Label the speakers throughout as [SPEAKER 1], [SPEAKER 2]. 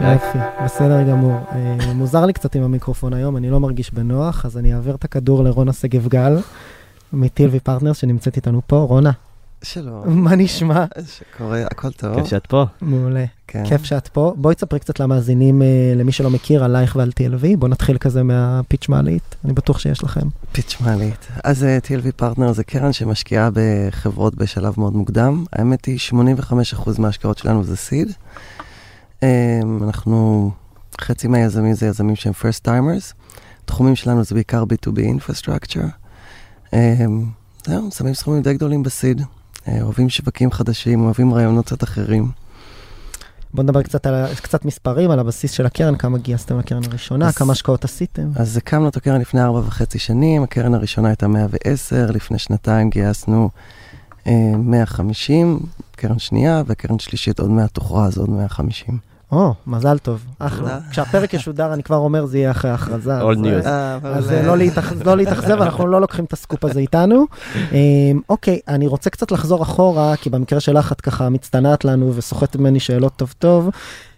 [SPEAKER 1] יופי, בסדר גמור. אה, מוזר לי קצת עם המיקרופון היום, אני לא מרגיש בנוח, אז אני אעביר את הכדור לרונה שגב גל, מ TLV Partners שנמצאת איתנו פה. רונה,
[SPEAKER 2] שלום,
[SPEAKER 1] מה נשמע?
[SPEAKER 2] מה קורה, הכל טוב.
[SPEAKER 3] כיף שאת פה.
[SPEAKER 1] מעולה.
[SPEAKER 2] כן.
[SPEAKER 1] כיף שאת פה. בואי תספרי קצת למאזינים, אה, למי שלא מכיר, עלייך ועל TLV. בואו נתחיל כזה מה pitch מעלית, אני בטוח שיש לכם.
[SPEAKER 2] pitch מעלית. אז אה, TLV Partner זה קרן שמשקיעה בחברות בשלב מאוד מוקדם. האמת היא, 85% מההשקעות שלנו זה seed. אנחנו, חצי מהיזמים זה יזמים שהם first timers. תחומים שלנו זה בעיקר B2B infrastructure. אמ, זהו, שמים סכומים די גדולים בסיד. אה, אוהבים שווקים חדשים, אוהבים רעיונות קצת אחרים.
[SPEAKER 1] בואו נדבר קצת על קצת מספרים, על הבסיס של הקרן, כמה גייסתם לקרן הראשונה,
[SPEAKER 2] אז-
[SPEAKER 1] כמה השקעות עשיתם.
[SPEAKER 2] אז הקמנו את הקרן לפני ארבע וחצי שנים, הקרן הראשונה הייתה 110, לפני שנתיים גייסנו אה, 150, קרן שנייה, וקרן שלישית עוד מעט תוכרז, עוד 150.
[SPEAKER 1] או, מזל טוב, אחלה. כשהפרק ישודר, אני כבר אומר, זה יהיה אחרי ההכרזה.
[SPEAKER 3] All
[SPEAKER 1] אז,
[SPEAKER 3] news.
[SPEAKER 1] אה, אז
[SPEAKER 2] אה,
[SPEAKER 1] אה, לא לא להתאכזב, אנחנו לא לוקחים את הסקופ הזה איתנו. אה, אוקיי, אני רוצה קצת לחזור אחורה, כי במקרה שלך את ככה מצטנעת לנו וסוחטת ממני שאלות טוב טוב.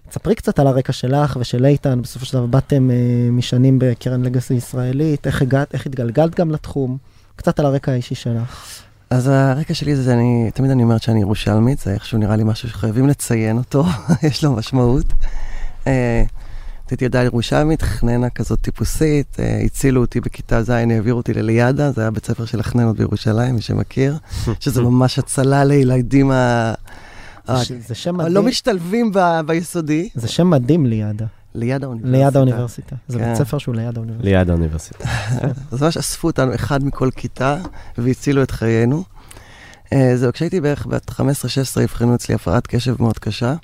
[SPEAKER 1] תספרי קצת על הרקע שלך ושל איתן, בסופו של דבר באתם אה, משנים בקרן לגאסי ישראלית, איך הגעת, איך התגלגלת גם לתחום, קצת על הרקע האישי שלך.
[SPEAKER 2] אז הרקע שלי זה, אני, תמיד אני אומרת שאני ירושלמית, זה איכשהו נראה לי משהו שחייבים לציין אותו, יש לו משמעות. אה, הייתי ילדה ירושלמית, חננה כזאת טיפוסית, אה, הצילו אותי בכיתה ז', העבירו אותי לליאדה, זה היה בית ספר של החננות בירושלים, מי שמכיר, שזה ממש הצלה לילדים ה...
[SPEAKER 1] זה- שם
[SPEAKER 2] הלא
[SPEAKER 1] מדהים,
[SPEAKER 2] משתלבים ב- ביסודי.
[SPEAKER 1] זה שם מדהים לידה,
[SPEAKER 2] ליד האוניברסיטה.
[SPEAKER 1] ליד האוניברסיטה. זה
[SPEAKER 2] כן.
[SPEAKER 1] בית ספר שהוא ליד האוניברסיטה.
[SPEAKER 3] ליד האוניברסיטה.
[SPEAKER 2] אז ממש אספו אותנו אחד מכל כיתה והצילו את חיינו. אה, זהו, כשהייתי בערך בת 15-16 אבחנו אצלי הפרעת קשב מאוד קשה.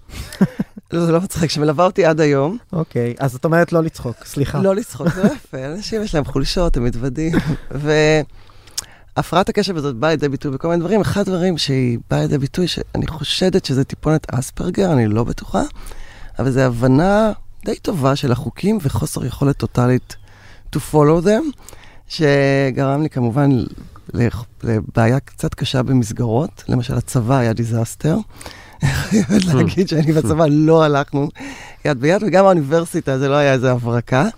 [SPEAKER 2] לא, זה לא מצחיק, שמלווה אותי עד היום.
[SPEAKER 1] אוקיי, אז את אומרת לא לצחוק, סליחה.
[SPEAKER 2] לא לצחוק, זה לא יפה, אנשים יש להם חולשות, הם מתוודים. והפרעת הקשב הזאת באה לידי ביטוי בכל מיני דברים. אחד הדברים שהיא באה לידי ביטוי, שאני חושדת שזה טיפונת אספרגר, אני לא בטוחה, אבל זו הבנה די טובה של החוקים וחוסר יכולת טוטאלית to follow them, שגרם לי כמובן לבעיה קצת קשה במסגרות. למשל, הצבא היה דיזסטר. אני חייבת להגיד שאני בצבא לא הלכנו יד ביד, וגם האוניברסיטה זה לא היה איזה הברקה.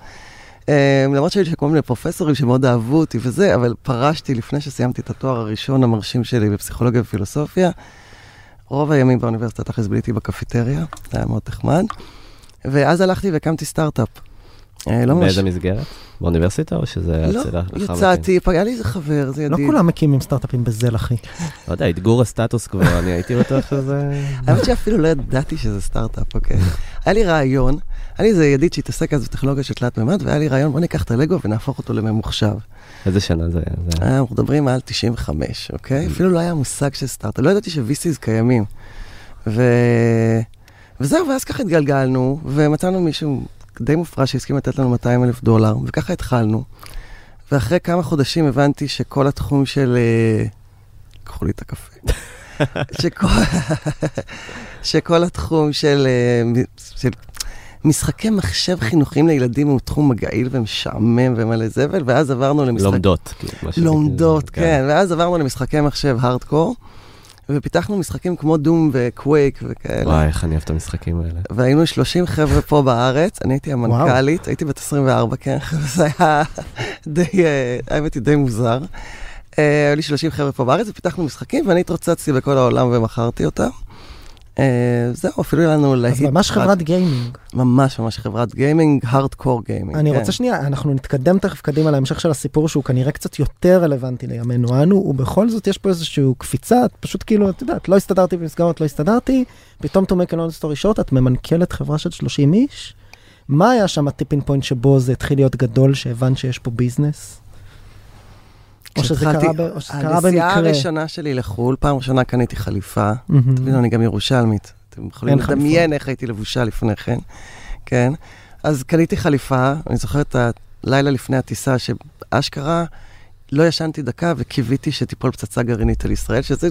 [SPEAKER 2] אה, למרות שהיו כל מיני פרופסורים שמאוד אהבו אותי וזה, אבל פרשתי לפני שסיימתי את התואר הראשון המרשים שלי בפסיכולוגיה ופילוסופיה. רוב הימים באוניברסיטה תכלס ביליתי בקפיטריה, זה היה מאוד נחמד. ואז הלכתי והקמתי סטארט-אפ. אה, לא ממש...
[SPEAKER 3] באיזה מסגרת? באוניברסיטה או שזה היה
[SPEAKER 2] לא,
[SPEAKER 3] אצל מכן?
[SPEAKER 2] יצאתי, היה לי איזה חבר, זה
[SPEAKER 1] לא
[SPEAKER 2] ידיד.
[SPEAKER 1] כולם מקימים סטארט-אפים בזל, אחי.
[SPEAKER 3] לא יודע, אתגור הסטטוס כבר, אני הייתי בטוח שזה...
[SPEAKER 2] האמת שאפילו לא ידעתי שזה סטארט-אפ, אוקיי. היה לי רעיון, היה לי איזה ידיד שהתעסק אז בטכנולוגיה של תלת מימד, והיה לי רעיון, בוא ניקח את הלגו ונהפוך אותו לממוחשב.
[SPEAKER 3] איזה שנה זה היה?
[SPEAKER 2] אה, אנחנו מדברים על 95, אוקיי? אפילו לא היה מושג של סטארט-אפ, לא ידעתי ש-VCs קיימים. וזהו, ואז ככה התגלגלנו, ומצאנו מישהו די מופרע שהסכים לתת לנו 200 אלף דולר, וככה התחלנו. ואחרי כמה חודשים הבנתי שכל התחום של... אה, קחו לי את הקפה. שכל, שכל התחום של, אה, של משחקי מחשב חינוכיים לילדים הוא תחום מגעיל ומשעמם ומלא זבל, ואז עברנו למשחק...
[SPEAKER 3] לומדות. כאילו,
[SPEAKER 2] לומדות,
[SPEAKER 3] כאילו,
[SPEAKER 2] כן, ואז עברנו למשחקי מחשב הארדקור, ופיתחנו משחקים כמו Doom ו Quake וכאלה.
[SPEAKER 3] וואי, איך אני אוהב את המשחקים האלה.
[SPEAKER 2] והיינו 30 חבר'ה פה בארץ, אני הייתי המנכ"לית, הייתי בת 24, כן, זה היה די, אה, האמת היא די מוזר. אה, היו לי 30 חבר'ה פה בארץ, ופיתחנו משחקים, ואני התרוצצתי בכל העולם ומכרתי אותם. אה, זהו, אפילו היה לנו
[SPEAKER 1] אז
[SPEAKER 2] להיט.
[SPEAKER 1] ממש
[SPEAKER 2] אחד.
[SPEAKER 1] חברת gaming.
[SPEAKER 2] ממש ממש חברת gaming, hardcore gaming.
[SPEAKER 1] אני
[SPEAKER 2] כן.
[SPEAKER 1] רוצה שנייה, אנחנו נתקדם תכף קדימה להמשך של הסיפור שהוא כנראה קצת יותר רלוונטי לימינו אנו, ובכל זאת יש פה איזושהי קפיצה, את פשוט כאילו, את יודעת, לא הסתדרתי במסגרות, לא הסתדרתי, פתאום to make a long story short, את ממנכ"לת חברה של 30 איש. מה היה שם ה tipping point שבו זה התחיל להיות גדול, שהבנת שיש פה ביזנס? או שזה קרה ב- או שזה קרה
[SPEAKER 2] הנסיעה
[SPEAKER 1] במקרה.
[SPEAKER 2] הראשונה שלי לחו"ל, פעם ראשונה קניתי חליפה. תבינו, אני גם ירושלמית. אתם יכולים לדמיין איך הייתי לבושה לפני כן. כן. אז קניתי חליפה, אני זוכר את לילה לפני הטיסה, שאשכרה לא ישנתי דקה וקיוויתי שתיפול פצצה גרעינית על ישראל, שזה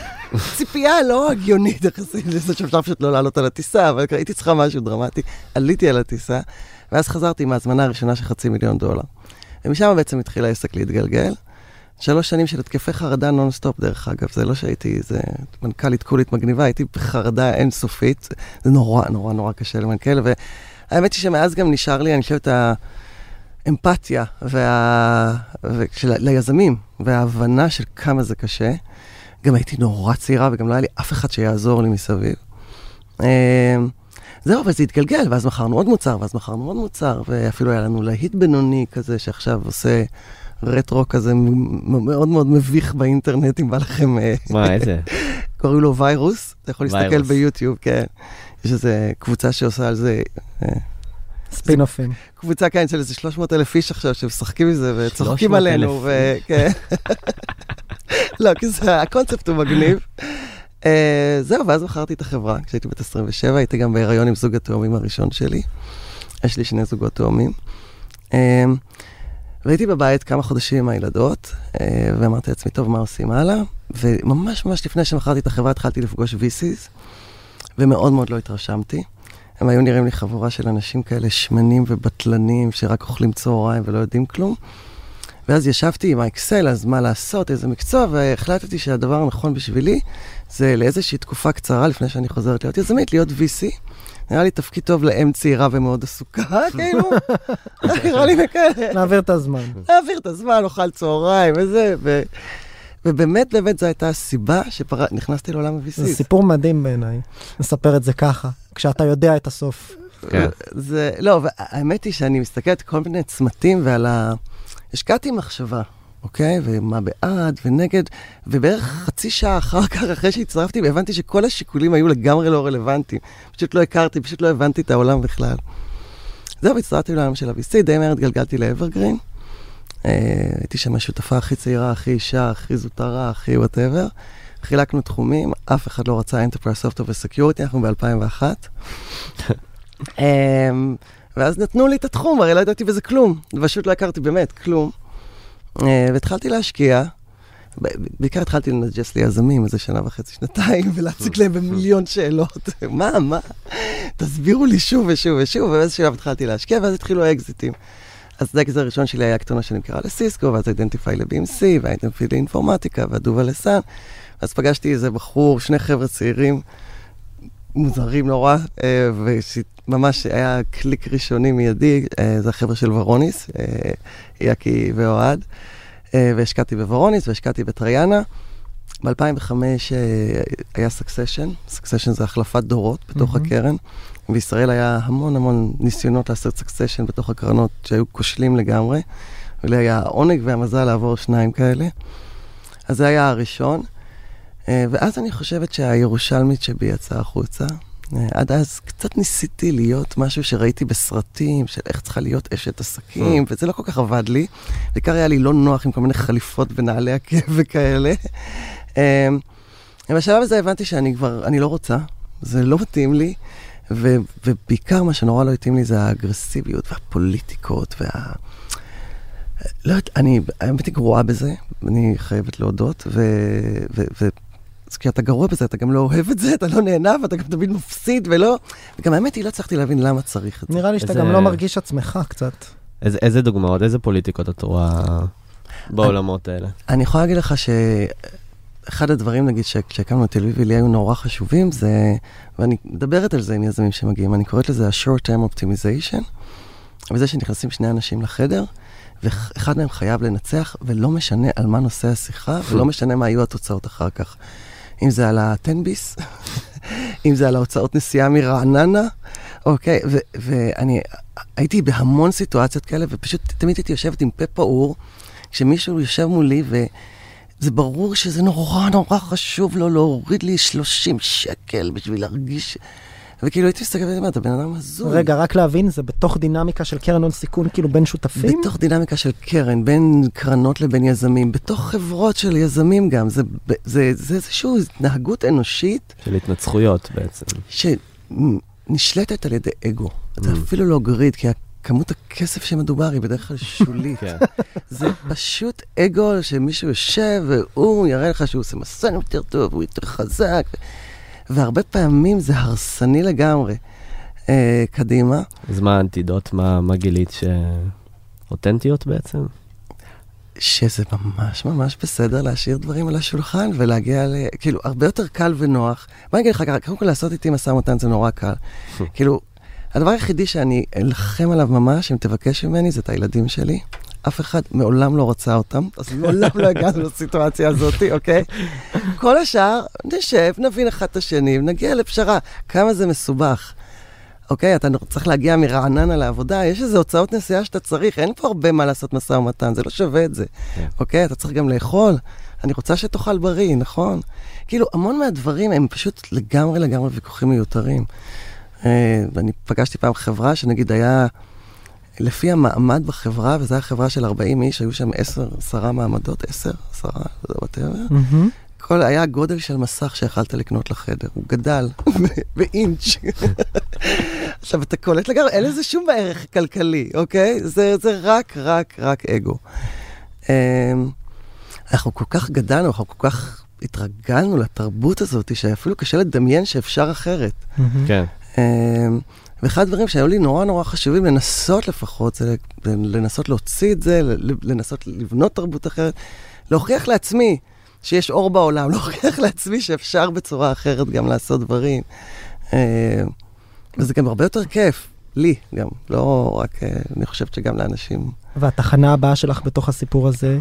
[SPEAKER 2] ציפייה לא הגיונית יחסית לזה שאפשר פשוט לא לעלות על הטיסה, אבל הייתי צריכה משהו דרמטי. עליתי על הטיסה, ואז חזרתי עם ההזמנה הראשונה של חצי מיליון דולר. ומשם בעצם התחיל העסק להתגלגל. שלוש שנים של התקפי חרדה נונסטופ, דרך אגב. זה לא שהייתי איזה מנכ"לית cool-ית מגניבה, הייתי בחרדה אינסופית. זה נורא, נורא, נורא קשה למנכ"ל, והאמת היא שמאז גם נשאר לי, אני חושבת, האמפתיה וה... ושל... ליזמים, וההבנה של כמה זה קשה. גם הייתי נורא צעירה, וגם לא היה לי אף אחד שיעזור לי מסביב. אמ, זהו, אבל זה התגלגל, ואז מכרנו עוד מוצר, ואז מכרנו עוד מוצר, ואפילו היה לנו להיט בינוני כזה, שעכשיו עושה רטרו כזה מאוד מאוד מביך באינטרנט, אם בא לכם... אה,
[SPEAKER 3] מה, איזה?
[SPEAKER 2] קוראים לו ויירוס, אתה יכול להסתכל. ביוטיוב, כן. יש איזו קבוצה שעושה על זה, אה,
[SPEAKER 1] ספינופים.
[SPEAKER 2] קבוצה כאן של איזה 300 אלף איש עכשיו שמשחקים עם זה וצוחקים
[SPEAKER 3] 300,000.
[SPEAKER 2] עלינו, וכן. לא, כי זה, הקונספט הוא מגניב. אה, זהו, ואז מכרתי את החברה, כשהייתי בת 27, הייתי גם בהיריון עם זוג התאומים הראשון שלי. יש לי שני זוגות תאומים. אה, והייתי בבית כמה חודשים עם הילדות, אה, ואמרתי לעצמי, טוב, מה עושים הלאה? וממש ממש לפני שמכרתי את החברה התחלתי לפגוש VCs, ומאוד מאוד לא התרשמתי. הם היו נראים לי חבורה של אנשים כאלה שמנים ובטלנים, שרק אוכלים צהריים ולא יודעים כלום. ואז ישבתי עם האקסל, אז מה לעשות, איזה מקצוע, והחלטתי שהדבר הנכון בשבילי זה לאיזושהי תקופה קצרה לפני שאני חוזרת להיות יזמית, להיות VC. נראה לי תפקיד טוב לאם צעירה ומאוד עסוקה, כאילו, נראה לי בכאלה.
[SPEAKER 1] נעביר את הזמן.
[SPEAKER 2] להעביר את הזמן, אוכל צהריים וזה, ו... ובאמת, באמת זו הייתה הסיבה שנכנסתי לעולם
[SPEAKER 1] זה
[SPEAKER 2] ה-VC.
[SPEAKER 1] סיפור מדהים בעיניי, נספר את זה ככה, כשאתה יודע את הסוף.
[SPEAKER 3] כן.
[SPEAKER 2] זה, לא, והאמת היא שאני מסתכלת כל מיני צמתים ועל ה... השקעתי מחשבה, אוקיי? ומה בעד ונגד, ובערך חצי שעה אחר כך, אחרי שהצטרפתי, הבנתי שכל השיקולים היו לגמרי לא רלוונטיים. פשוט לא הכרתי, פשוט לא הבנתי את העולם בכלל. זהו, הצטרפתי לעולם של ה-VC, די מהר התגלגלתי לאברגרין. אה, הייתי שם השותפה הכי צעירה, הכי אישה, הכי זוטרה, הכי whatever. חילקנו תחומים, אף אחד לא רצה Enterprise Software ו-Security, אנחנו ב-2001. אמ, ואז נתנו לי את התחום, הרי לא ידעתי בזה כלום. פשוט לא הכרתי באמת כלום. אה, והתחלתי להשקיע. בעיקר התחלתי לנג'ס ליזמים איזה שנה וחצי, שנתיים, ולהציק להם במיליון שאלות. מה, מה? תסבירו לי שוב ושוב ושוב, ובאיזה שלב התחלתי להשקיע, ואז התחילו האקזיטים. אז האקזיט הראשון שלי היה קטונה שנמכרה לסיסקו, ואז Identify ל-BMC, וה Identify ל Informatica, והדובה לסאן. אז פגשתי איזה בחור, שני חבר'ה צעירים, מוזרים נורא, אה, וממש היה קליק ראשוני מיידי, אה, זה החבר'ה של ורוניס, אה, יאקי ואוהד, והשקעתי בוורוניס והשקעתי בטריאנה. ב-2005 היה succession, succession זה החלפת דורות בתוך
[SPEAKER 1] מהמם.
[SPEAKER 2] הקרן. בישראל היה המון המון ניסיונות לעשות סקסשן בתוך הקרנות שהיו כושלים לגמרי. ולי היה העונג והמזל לעבור שניים כאלה. אז זה היה הראשון. אה, ואז אני חושבת שהירושלמית שבי יצאה החוצה. אה, עד אז קצת ניסיתי להיות משהו שראיתי בסרטים, של איך צריכה להיות אשת עסקים, וזה לא כל כך עבד לי. בעיקר היה לי לא נוח עם כל מיני חליפות ונעלי עקב וכאלה. אה, ובשלב הזה הבנתי שאני כבר, אני לא רוצה, זה לא מתאים לי, ו, ובעיקר מה שנורא לא התאים לי זה האגרסיביות והפוליטיקות וה... לא יודעת, אני, האמת היא גרועה בזה, אני חייבת להודות, ו... ו, ו אז כשאתה גרוע בזה, אתה גם לא אוהב את זה, אתה לא נהנה, ואתה גם תמיד מפסיד, ולא... וגם האמת היא, לא הצלחתי להבין למה צריך את זה.
[SPEAKER 1] נראה לי שאתה
[SPEAKER 3] איזה-
[SPEAKER 1] גם לא מרגיש עצמך קצת.
[SPEAKER 3] איזה- איזה דוגמאות, איזה פוליטיקות את רואה בעולמות האלה?
[SPEAKER 2] אני יכולה להגיד לך שאחד הדברים, נגיד, שכשהקמנו את תל אביב, לי היו נורא חשובים, זה, ואני מדברת על זה עם יזמים שמגיעים, אני קוראת לזה ה-short term optimization, וזה שנכנסים שני אנשים לחדר, ואחד מהם חייב לנצח, ולא משנה על מה נושא השיחה, ולא משנה מה יהיו התוצאות אחר כך. אם זה על הטנביס, אם זה על ההוצאות נסיעה מרעננה, אוקיי, ו- ואני הייתי בהמון סיטואציות כאלה, ופשוט תמיד הייתי יושבת עם פה פעור, כשמישהו יושב מולי, וזה ברור שזה נורא נורא חשוב לו להוריד לי 30 שקל בשביל להרגיש... וכאילו הייתי מסתכלת ואומרת, הבן אדם הזוי.
[SPEAKER 1] רגע, רק להבין, זה בתוך דינמיקה של קרן הון סיכון, כאילו בין שותפים?
[SPEAKER 2] בתוך דינמיקה של קרן, בין קרנות לבין יזמים, בתוך חברות של יזמים גם, זה, זה, זה איזושהי התנהגות אנושית
[SPEAKER 3] של התנצחויות בעצם.
[SPEAKER 2] שנשלטת על ידי אגו. זה אפילו לא גריד, כי כמות הכסף שמדובר היא בדרך כלל שולית.
[SPEAKER 3] כן.
[SPEAKER 2] זה פשוט אגו שמישהו יושב והוא יראה לך שהוא עושה מסע יותר טוב, הוא יותר חזק. והרבה פעמים זה הרסני לגמרי. אה, קדימה.
[SPEAKER 3] אז מה האנטידוט? מה מה גילית ש... אותנטיות בעצם?
[SPEAKER 2] שזה ממש ממש בסדר להשאיר דברים על השולחן ולהגיע ל... כאילו, הרבה יותר קל ונוח. בוא אני אגיד לך ככה, קודם כל לעשות איתי משא ומתן זה נורא קל. כאילו, הדבר היחידי שאני אלחם עליו ממש, אם תבקש ממני, זה את הילדים שלי. אף אחד מעולם לא רצה אותם, אז מעולם לא הגענו לסיטואציה הזאת, אוקיי? כל השאר, נשב, נבין אחד את השני, נגיע לפשרה. כמה זה מסובך. אוקיי, אתה צריך להגיע מרעננה לעבודה, יש איזה הוצאות נסיעה שאתה צריך, אין פה הרבה מה לעשות משא ומתן, זה לא שווה את זה.
[SPEAKER 3] כן.
[SPEAKER 2] אוקיי, אתה צריך גם לאכול, אני רוצה שתאכל בריא, נכון? כאילו, המון מהדברים הם פשוט לגמרי לגמרי ויכוחים מיותרים. אה, ואני פגשתי פעם חברה שנגיד היה, לפי המעמד בחברה, וזו הייתה חברה של 40 איש, היו שם 10, 10 מעמדות, 10, 10, לא יודע, whatever.
[SPEAKER 1] מהמם.
[SPEAKER 2] כל, היה גודל של מסך שיכלת לקנות לחדר, הוא גדל באינץ'. עכשיו, אתה קולט לגמרי, אין לזה שום ערך כלכלי, אוקיי? זה, זה רק, רק, רק אגו. אמ, אנחנו כל כך גדלנו, אנחנו כל כך התרגלנו לתרבות הזאת, שאפילו קשה לדמיין שאפשר אחרת.
[SPEAKER 3] כן.
[SPEAKER 2] ואחד הדברים שהיו לי נורא נורא חשובים לנסות לפחות, זה לנסות להוציא את זה, לנסות לבנות תרבות אחרת, להוכיח לעצמי שיש אור בעולם, להוכיח לעצמי שאפשר בצורה אחרת גם לעשות דברים. אמ, וזה גם הרבה יותר כיף, לי גם, לא רק, אה, אני חושבת שגם לאנשים.
[SPEAKER 1] והתחנה הבאה שלך בתוך הסיפור הזה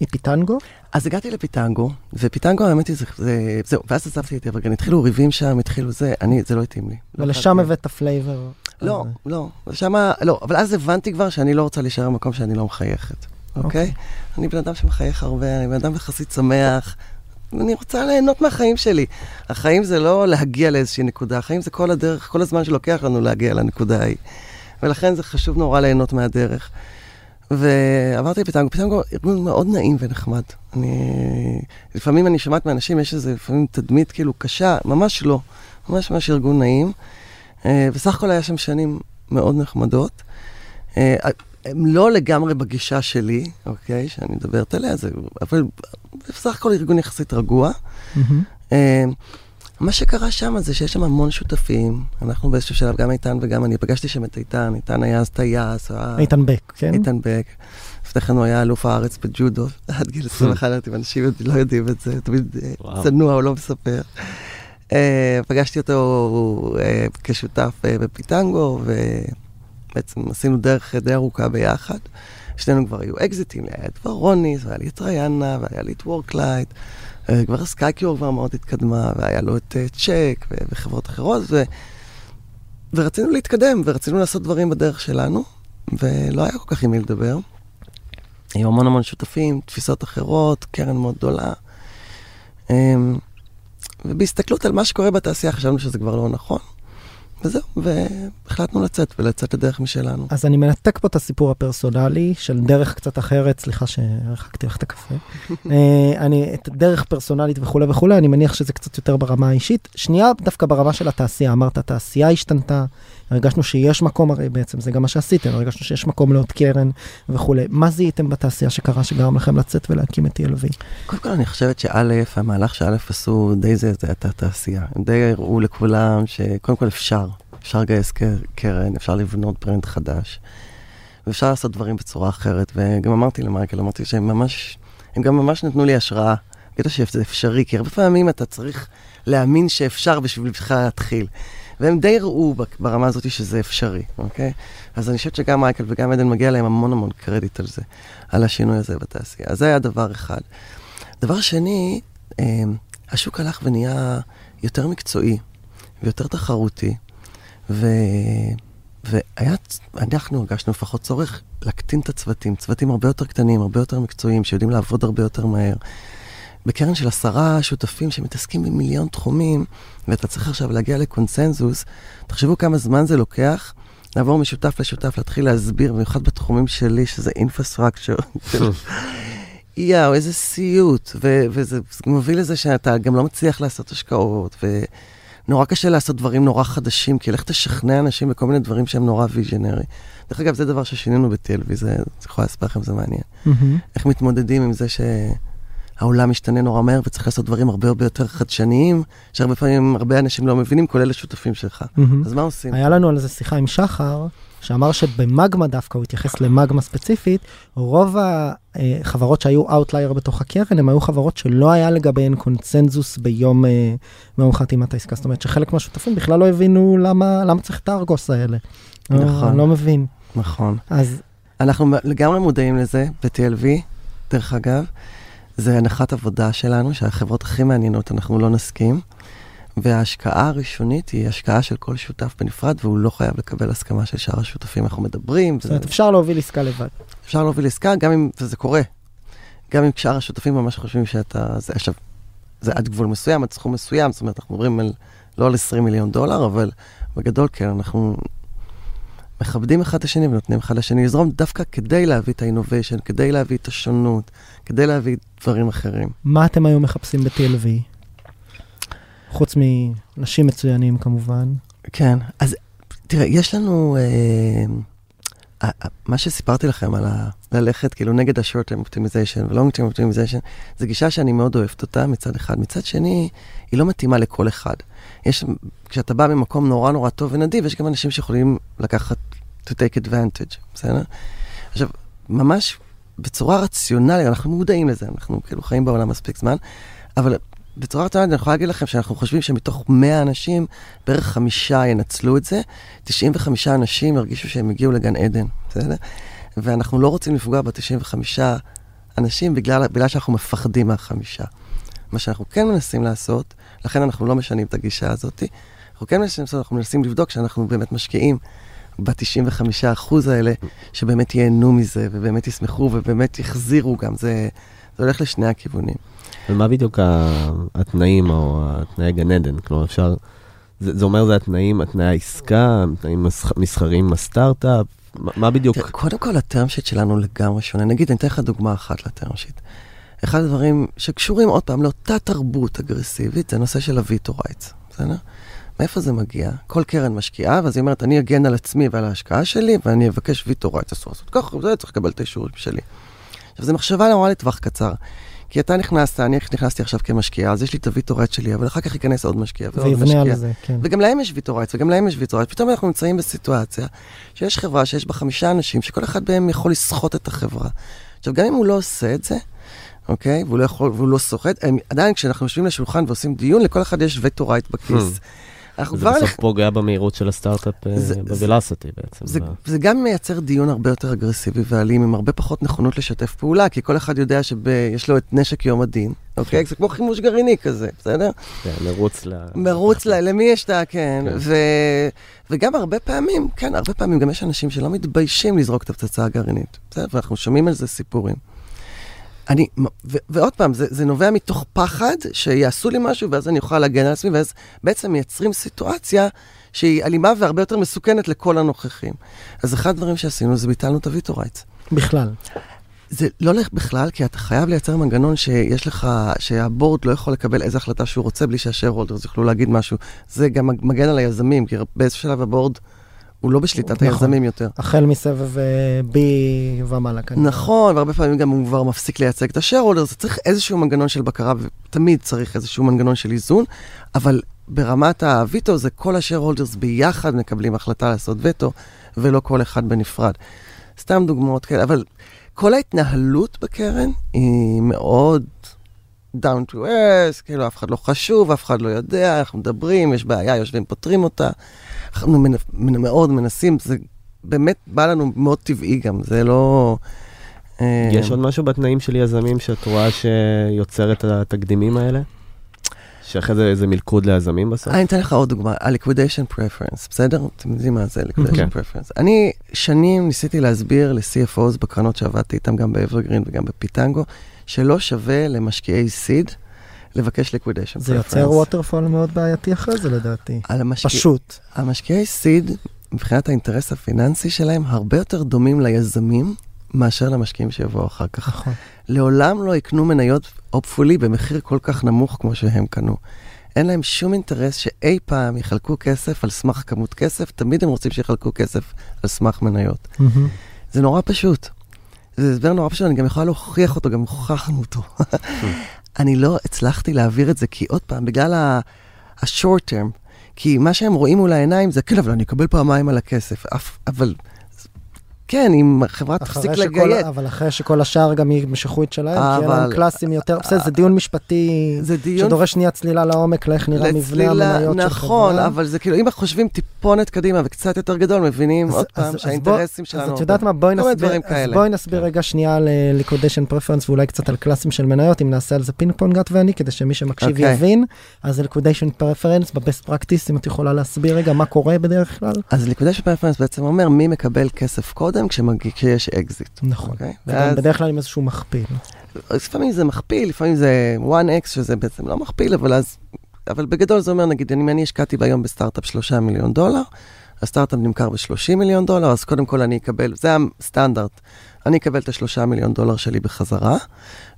[SPEAKER 1] היא פיטנגו?
[SPEAKER 2] אז הגעתי לפיטנגו, ופיטנגו האמת היא, זה, זה, זהו, ואז עזבתי את Evergreen, התחילו ריבים שם, התחילו זה, אני, זה לא התאים לי. לא
[SPEAKER 1] ולשם. הבאת flavor.
[SPEAKER 2] לא, לא, ושמה, לא, אבל אז הבנתי כבר שאני לא רוצה להישאר במקום שאני לא מחייכת, אוקיי? אני בן אדם שמחייך הרבה, אני בן אדם יחסית שמח, אני רוצה ליהנות מהחיים שלי. החיים זה לא להגיע לאיזושהי נקודה, החיים זה כל הדרך, כל הזמן שלוקח לנו להגיע לנקודה ההיא. ולכן זה חשוב נורא ליהנות מהדרך. ועברתי לפיטנגו, פיטנגו ארגון מאוד נעים ונחמד. אני, לפעמים אני שומעת מאנשים, יש איזה לפעמים תדמית כאילו קשה, ממש לא. ממש ממש ארגון נעים. אה, בסך הכל היה שם שנים מאוד נחמדות. אה, הם לא לגמרי בגישה שלי, אוקיי, שאני מדברת עליה, זה, אבל בסך הכל ארגון יחסית רגוע.
[SPEAKER 1] מהמם.
[SPEAKER 2] אה, מה שקרה שם זה שיש שם המון שותפים. אנחנו באיזשהו שלב, גם איתן וגם אני, פגשתי שם את איתן, איתן היה אז טייס, היה...
[SPEAKER 1] איתן בק, כן?
[SPEAKER 2] איתן בק. לפני כן הוא היה אלוף הארץ בג'ודו, עד גיל 21, לא יודעת אם אנשים לא יודעים את זה, תמיד אה. צנוע, הוא לא מספר. אה, פגשתי אותו אה, כשותף אה, בפיטנגו, ובעצם עשינו דרך די ארוכה ביחד. שנינו כבר היו אקזיטים, היה את Varonis, והיה לי את ריאנה, והיה לי את Worklight. אה, כבר Skycure כבר מאוד התקדמה, והיה לו את אה, צ'ק וחברות אחרות, ו... ורצינו להתקדם, ורצינו לעשות דברים בדרך שלנו, ולא היה כל כך עם מי לדבר. היו המון המון שותפים, תפיסות אחרות, קרן מאוד גדולה. אמ, ובהסתכלות על מה שקורה בתעשייה חשבנו שזה כבר לא נכון. וזהו, והחלטנו לצאת, ולצאת לדרך משלנו.
[SPEAKER 1] אז אני מנתק פה את הסיפור הפרסונלי של דרך קצת אחרת, סליחה שהרחקתי לך את הקפה. אה, אני, את דרך פרסונלית וכולי וכולי, אני מניח שזה קצת יותר ברמה האישית. שנייה, דווקא ברמה של התעשייה, אמרת, התעשייה השתנתה, הרגשנו שיש מקום, הרי בעצם זה גם מה שעשיתם, הרגשנו שיש מקום לעוד קרן וכולי. מה זיהיתם בתעשייה שקרה שגרם לכם לצאת ולהקים את TLV?
[SPEAKER 2] קודם כל, אני חושבת שא', המהלך שא' עשו די זה, זה הייתה תעשייה. די הראו לכולם שקודם כל אפשר. אפשר לגייס קרן, אפשר לבנות ברנד חדש, ואפשר לעשות דברים בצורה אחרת. וגם אמרתי למייקל, אמרתי שהם ממש, הם גם ממש נתנו לי השראה. קטע שזה אפשרי, כי הרבה פעמים אתה צריך להאמין שאפשר בשביל בכלל להתחיל. והם די הראו ב- ברמה הזאת שזה אפשרי, אוקיי? אז אני חושבת שגם מייקל וגם עדן מגיע להם המון המון קרדיט על זה, על השינוי הזה בתעשייה. אז זה היה דבר אחד. דבר שני, אה, השוק הלך ונהיה יותר מקצועי ויותר תחרותי, ו... והיה, אנחנו הרגשנו לפחות צורך להקטין את הצוותים, צוותים הרבה יותר קטנים, הרבה יותר מקצועיים, שיודעים לעבוד הרבה יותר מהר. בקרן של עשרה שותפים שמתעסקים במיליון תחומים, ואתה צריך עכשיו להגיע לקונסנזוס, תחשבו כמה זמן זה לוקח לעבור משותף לשותף, להתחיל להסביר, במיוחד בתחומים שלי, שזה אינפרסטרקצ'ר. יואו, איזה סיוט, ו- וזה זה מוביל לזה שאתה גם לא מצליח לעשות השקעות, ו- נורא קשה לעשות דברים נורא חדשים, כי לך תשכנע אנשים בכל מיני דברים שהם נורא ויז'נרי. דרך אגב, זה דבר ששינינו ב-TLV, זה, זה יכול להספר לכם, זה מעניין.
[SPEAKER 1] מהמם.
[SPEAKER 2] איך מתמודדים עם זה שהעולם משתנה נורא מהר וצריך לעשות דברים הרבה הרבה יותר חדשניים, שהרבה פעמים הרבה אנשים לא מבינים, כולל השותפים שלך.
[SPEAKER 1] מהמם.
[SPEAKER 2] אז מה עושים?
[SPEAKER 1] היה לנו על זה שיחה עם שחר, שאמר שב Magma דווקא, הוא התייחס ל Magma ספציפית, רוב החברות שהיו outlier בתוך הקרן, הם היו חברות שלא היה לגביהן קונצנזוס ביום, אה, ביום חתימת העסקה. זאת אומרת שחלק מהשותפים בכלל לא הבינו למה, למה צריך את ה Argus האלה.
[SPEAKER 2] נכון.
[SPEAKER 1] לא, לא מבין.
[SPEAKER 2] נכון.
[SPEAKER 1] אז
[SPEAKER 2] אנחנו לגמרי מודעים לזה ב-TLV, דרך אגב. זה הנחת עבודה שלנו, שהחברות הכי מעניינות אנחנו לא נסכים. וההשקעה הראשונית היא השקעה של כל שותף בנפרד, והוא לא חייב לקבל הסכמה של שאר השותפים. אנחנו מדברים,
[SPEAKER 1] זאת אומרת, אפשר להוביל עסקה לבד.
[SPEAKER 2] אפשר להוביל עסקה, גם אם, וזה קורה, גם אם שאר השותפים ממש חושבים שאתה, זה עכשיו, זה עד גבול מסוים, עד סכום מסוים, זאת אומרת, אנחנו מדברים על, לא על 20 מיליון דולר, אבל בגדול כן, אנחנו מכבדים אחד את השני ונותנים אחד לשני לזרום, דווקא כדי להביא את האינוביישן, כדי להביא את השונות, כדי להביא דברים אחרים.
[SPEAKER 1] מה אתם היום מחפשים ב-TLV? חוץ מנשים מצוינים כמובן.
[SPEAKER 2] כן, אז תראה, יש לנו, אה, אה, מה שסיפרתי לכם על ה- ללכת כאילו נגד ה-short term optimization ו-long term optimization, זו גישה שאני מאוד אוהבת אותה מצד אחד. מצד שני, היא לא מתאימה לכל אחד. יש, כשאתה בא ממקום נורא נורא טוב ונדיב, יש גם אנשים שיכולים לקחת, to take advantage, בסדר? עכשיו, ממש בצורה רציונלית, אנחנו מודעים לזה, אנחנו כאילו חיים בעולם מספיק זמן, אבל בצורה רציונלית אני יכול להגיד לכם שאנחנו חושבים שמתוך 100 אנשים, בערך חמישה ינצלו את זה, 95 אנשים ירגישו שהם הגיעו לגן עדן, בסדר? ואנחנו לא רוצים לפגוע ב-95 אנשים בגלל, בגלל שאנחנו מפחדים מהחמישה. מה שאנחנו כן מנסים לעשות, לכן אנחנו לא משנים את הגישה הזאת, אנחנו כן מנסים לעשות, אנחנו מנסים לבדוק שאנחנו באמת משקיעים ב-95% האלה, שבאמת ייהנו מזה, ובאמת ישמחו, ובאמת יחזירו גם, זה, זה הולך לשני הכיוונים.
[SPEAKER 3] אבל מה בדיוק התנאים או התנאי גן עדן? כלומר, אפשר... זה, זה אומר זה התנאים, התנאי העסקה, התנאים מסח- מסחריים עם הסטארט-אפ? מה, בדיוק?
[SPEAKER 2] קודם כל, ה term sheet שלנו לגמרי שונה. נגיד, אני אתן לך דוגמה אחת ל term sheet. אחד הדברים שקשורים עוד פעם לאותה תרבות אגרסיבית, זה הנושא של ה veto rights, בסדר? מאיפה זה מגיע? כל קרן משקיעה, ואז היא אומרת, אני אגן על עצמי ועל ההשקעה שלי, ואני אבקש veto rights, אסור לעשות ככה, זה צריך לקבל את האישור שלי. עכשיו, זו מחשבה נורא לטווח קצר. כי אתה נכנסת, אני נכנסתי עכשיו כמשקיע, אז יש לי את ה veto rights שלי, אבל אחר כך ייכנס עוד משקיע ועוד
[SPEAKER 1] ויבנה
[SPEAKER 2] משקיע.
[SPEAKER 1] על זה, כן.
[SPEAKER 2] וגם להם יש veto rights, וגם להם יש veto rights. פתאום אנחנו נמצאים בסיטואציה שיש חברה שיש בה חמישה אנשים, שכל אחד מהם יכול לסחוט את החברה. עכשיו, גם אם הוא לא עושה את זה, אוקיי, והוא לא יכול, והוא לא סוחט, עדיין כשאנחנו יושבים לשולחן ועושים דיון, לכל אחד יש veto right בכיס. אנחנו
[SPEAKER 3] זה
[SPEAKER 2] כבר...
[SPEAKER 3] בסוף
[SPEAKER 2] נכ-
[SPEAKER 3] פוגע במהירות של הסטארט-אפ אה,
[SPEAKER 2] זה-
[SPEAKER 3] ב velocity בעצם.
[SPEAKER 2] זה, זה גם מייצר דיון הרבה יותר אגרסיבי ואלים, עם הרבה פחות נכונות לשתף פעולה, כי כל אחד יודע שיש לו את נשק יום הדין, אוקיי? זה כמו חימוש גרעיני כזה, בסדר?
[SPEAKER 3] כן, מרוץ ל...
[SPEAKER 2] מרוץ ל... למי יש את ה... כן.
[SPEAKER 3] כן.
[SPEAKER 2] ו... וגם הרבה פעמים, כן, הרבה פעמים גם יש אנשים שלא מתביישים לזרוק את הפצצה הגרעינית. בסדר? ואנחנו שומעים על זה סיפורים. אני, ו- ועוד פעם, זה, זה נובע מתוך פחד שיעשו לי משהו ואז אני אוכל להגן על עצמי, ואז בעצם מייצרים סיטואציה שהיא אלימה והרבה יותר מסוכנת לכל הנוכחים. אז אחד הדברים שעשינו זה ביטלנו את ה veto rights.
[SPEAKER 1] בכלל.
[SPEAKER 2] זה לא הולך בכלל, כי אתה חייב לייצר מנגנון שיש לך, שה board לא יכול לקבל איזה החלטה שהוא רוצה בלי שה shareholders יוכלו להגיד משהו. זה גם מגן על היזמים, כי באיזשהו שלב ה board הוא לא בשליטת
[SPEAKER 1] נכון.
[SPEAKER 2] היזמים יותר.
[SPEAKER 1] החל מסבב אה, B ומעלה כנראה.
[SPEAKER 2] נכון, והרבה פעמים גם הוא כבר מפסיק לייצג את ה shareholders, צריך איזשהו מנגנון של בקרה, ותמיד צריך איזשהו מנגנון של איזון, אבל ברמת ה veto זה כל ה shareholders ביחד מקבלים החלטה לעשות וטו, ולא כל אחד בנפרד. סתם דוגמאות כאלה, אבל כל ההתנהלות בקרן היא מאוד down to earth, כאילו אף אחד לא חשוב, אף אחד לא יודע, אנחנו מדברים, יש בעיה, יושבים, פותרים אותה. אנחנו מנ... מאוד מנסים, זה באמת בא לנו מאוד טבעי גם, זה לא... אה,
[SPEAKER 3] יש עוד משהו בתנאים של יזמים שאת רואה שיוצר את התקדימים האלה? שאחרי זה איזה מלכוד ליזמים בסוף?
[SPEAKER 2] אני אתן לך עוד דוגמה, ה-liquidation preference, בסדר? אתם יודעים מה זה liquidation preference. אני שנים ניסיתי להסביר ל-CFOs בקרנות שעבדתי איתם גם באברגרין וגם בפיטנגו, שלא שווה למשקיעי סיד לבקש preference.
[SPEAKER 1] זה יוצר ווטרפול מאוד בעייתי אחרי זה לדעתי.
[SPEAKER 2] על המשקיע...
[SPEAKER 1] פשוט.
[SPEAKER 2] המשקיעי סיד, מבחינת האינטרס הפיננסי שלהם, הרבה יותר דומים ליזמים מאשר למשקיעים שיבואו אחר כך.
[SPEAKER 1] נכון.
[SPEAKER 2] לעולם לא יקנו מניות, hopefully, במחיר כל כך נמוך כמו שהם קנו. אין להם שום אינטרס שאי פעם יחלקו כסף על סמך כמות כסף, תמיד הם רוצים שיחלקו כסף על סמך מניות.
[SPEAKER 1] מהמם.
[SPEAKER 2] זה נורא פשוט. זה הסבר נורא פשוט, אני גם יכולה להוכיח אותו, גם הוכחנו אותו. אני לא הצלחתי להעביר את זה, כי עוד פעם, בגלל ה-short term, כי מה שהם רואים מול העיניים זה, כן, אבל אני אקבל פעמיים על הכסף. אף, אבל, כן, אם החברה תפסיק לגייס,
[SPEAKER 1] אבל אחרי שכל השאר גם ימשכו את שלהם, כי יהיה להם קלאסים יותר, בסדר, זה דיון משפטי
[SPEAKER 2] זה דיון
[SPEAKER 1] שדורש שנייה צלילה לעומק לאיך נראה מבנה המניות של חברה.
[SPEAKER 2] נכון, אבל זה כאילו, אם אנחנו חושבים טיפונת קדימה וקצת יותר גדול, מבינים עוד פעם שהאינטרסים שלנו...
[SPEAKER 1] אז את יודעת מה, בואי
[SPEAKER 2] מיני
[SPEAKER 1] נסביר, נסביר רגע שנייה על liquidation preference ואולי קצת על קלאסים של מניות, אם נעשה על זה פינג פונג את ואני, כדי שמי שמקשיב
[SPEAKER 2] אוקיי.
[SPEAKER 1] יבין. אז liquidation preference ב best practice, אם את יכולה להסביר רגע מה קורה בדרך כלל.
[SPEAKER 2] אז liquidation preference בעצם אומר מי מקבל כסף קודם כשמגיע- כשיש אקזיט.
[SPEAKER 1] נכון.
[SPEAKER 2] אוקיי?
[SPEAKER 1] וגם
[SPEAKER 2] ואז
[SPEAKER 1] בדרך כלל עם איזשהו מכפיל.
[SPEAKER 2] לפעמים זה מכפיל, לפעמים זה 1x, שזה בעצם לא מכפיל, אבל אז... אבל בגדול זה אומר, נגיד, אם אני השקעתי ביום בסטארט-אפ 3 מיליון דולר, הסטארט-אפ נמכר ב-30 מיליון דולר, אז קודם כל אני אקבל, זה הסטנדרט, אני אקבל את השלושה מיליון דולר שלי בחזרה,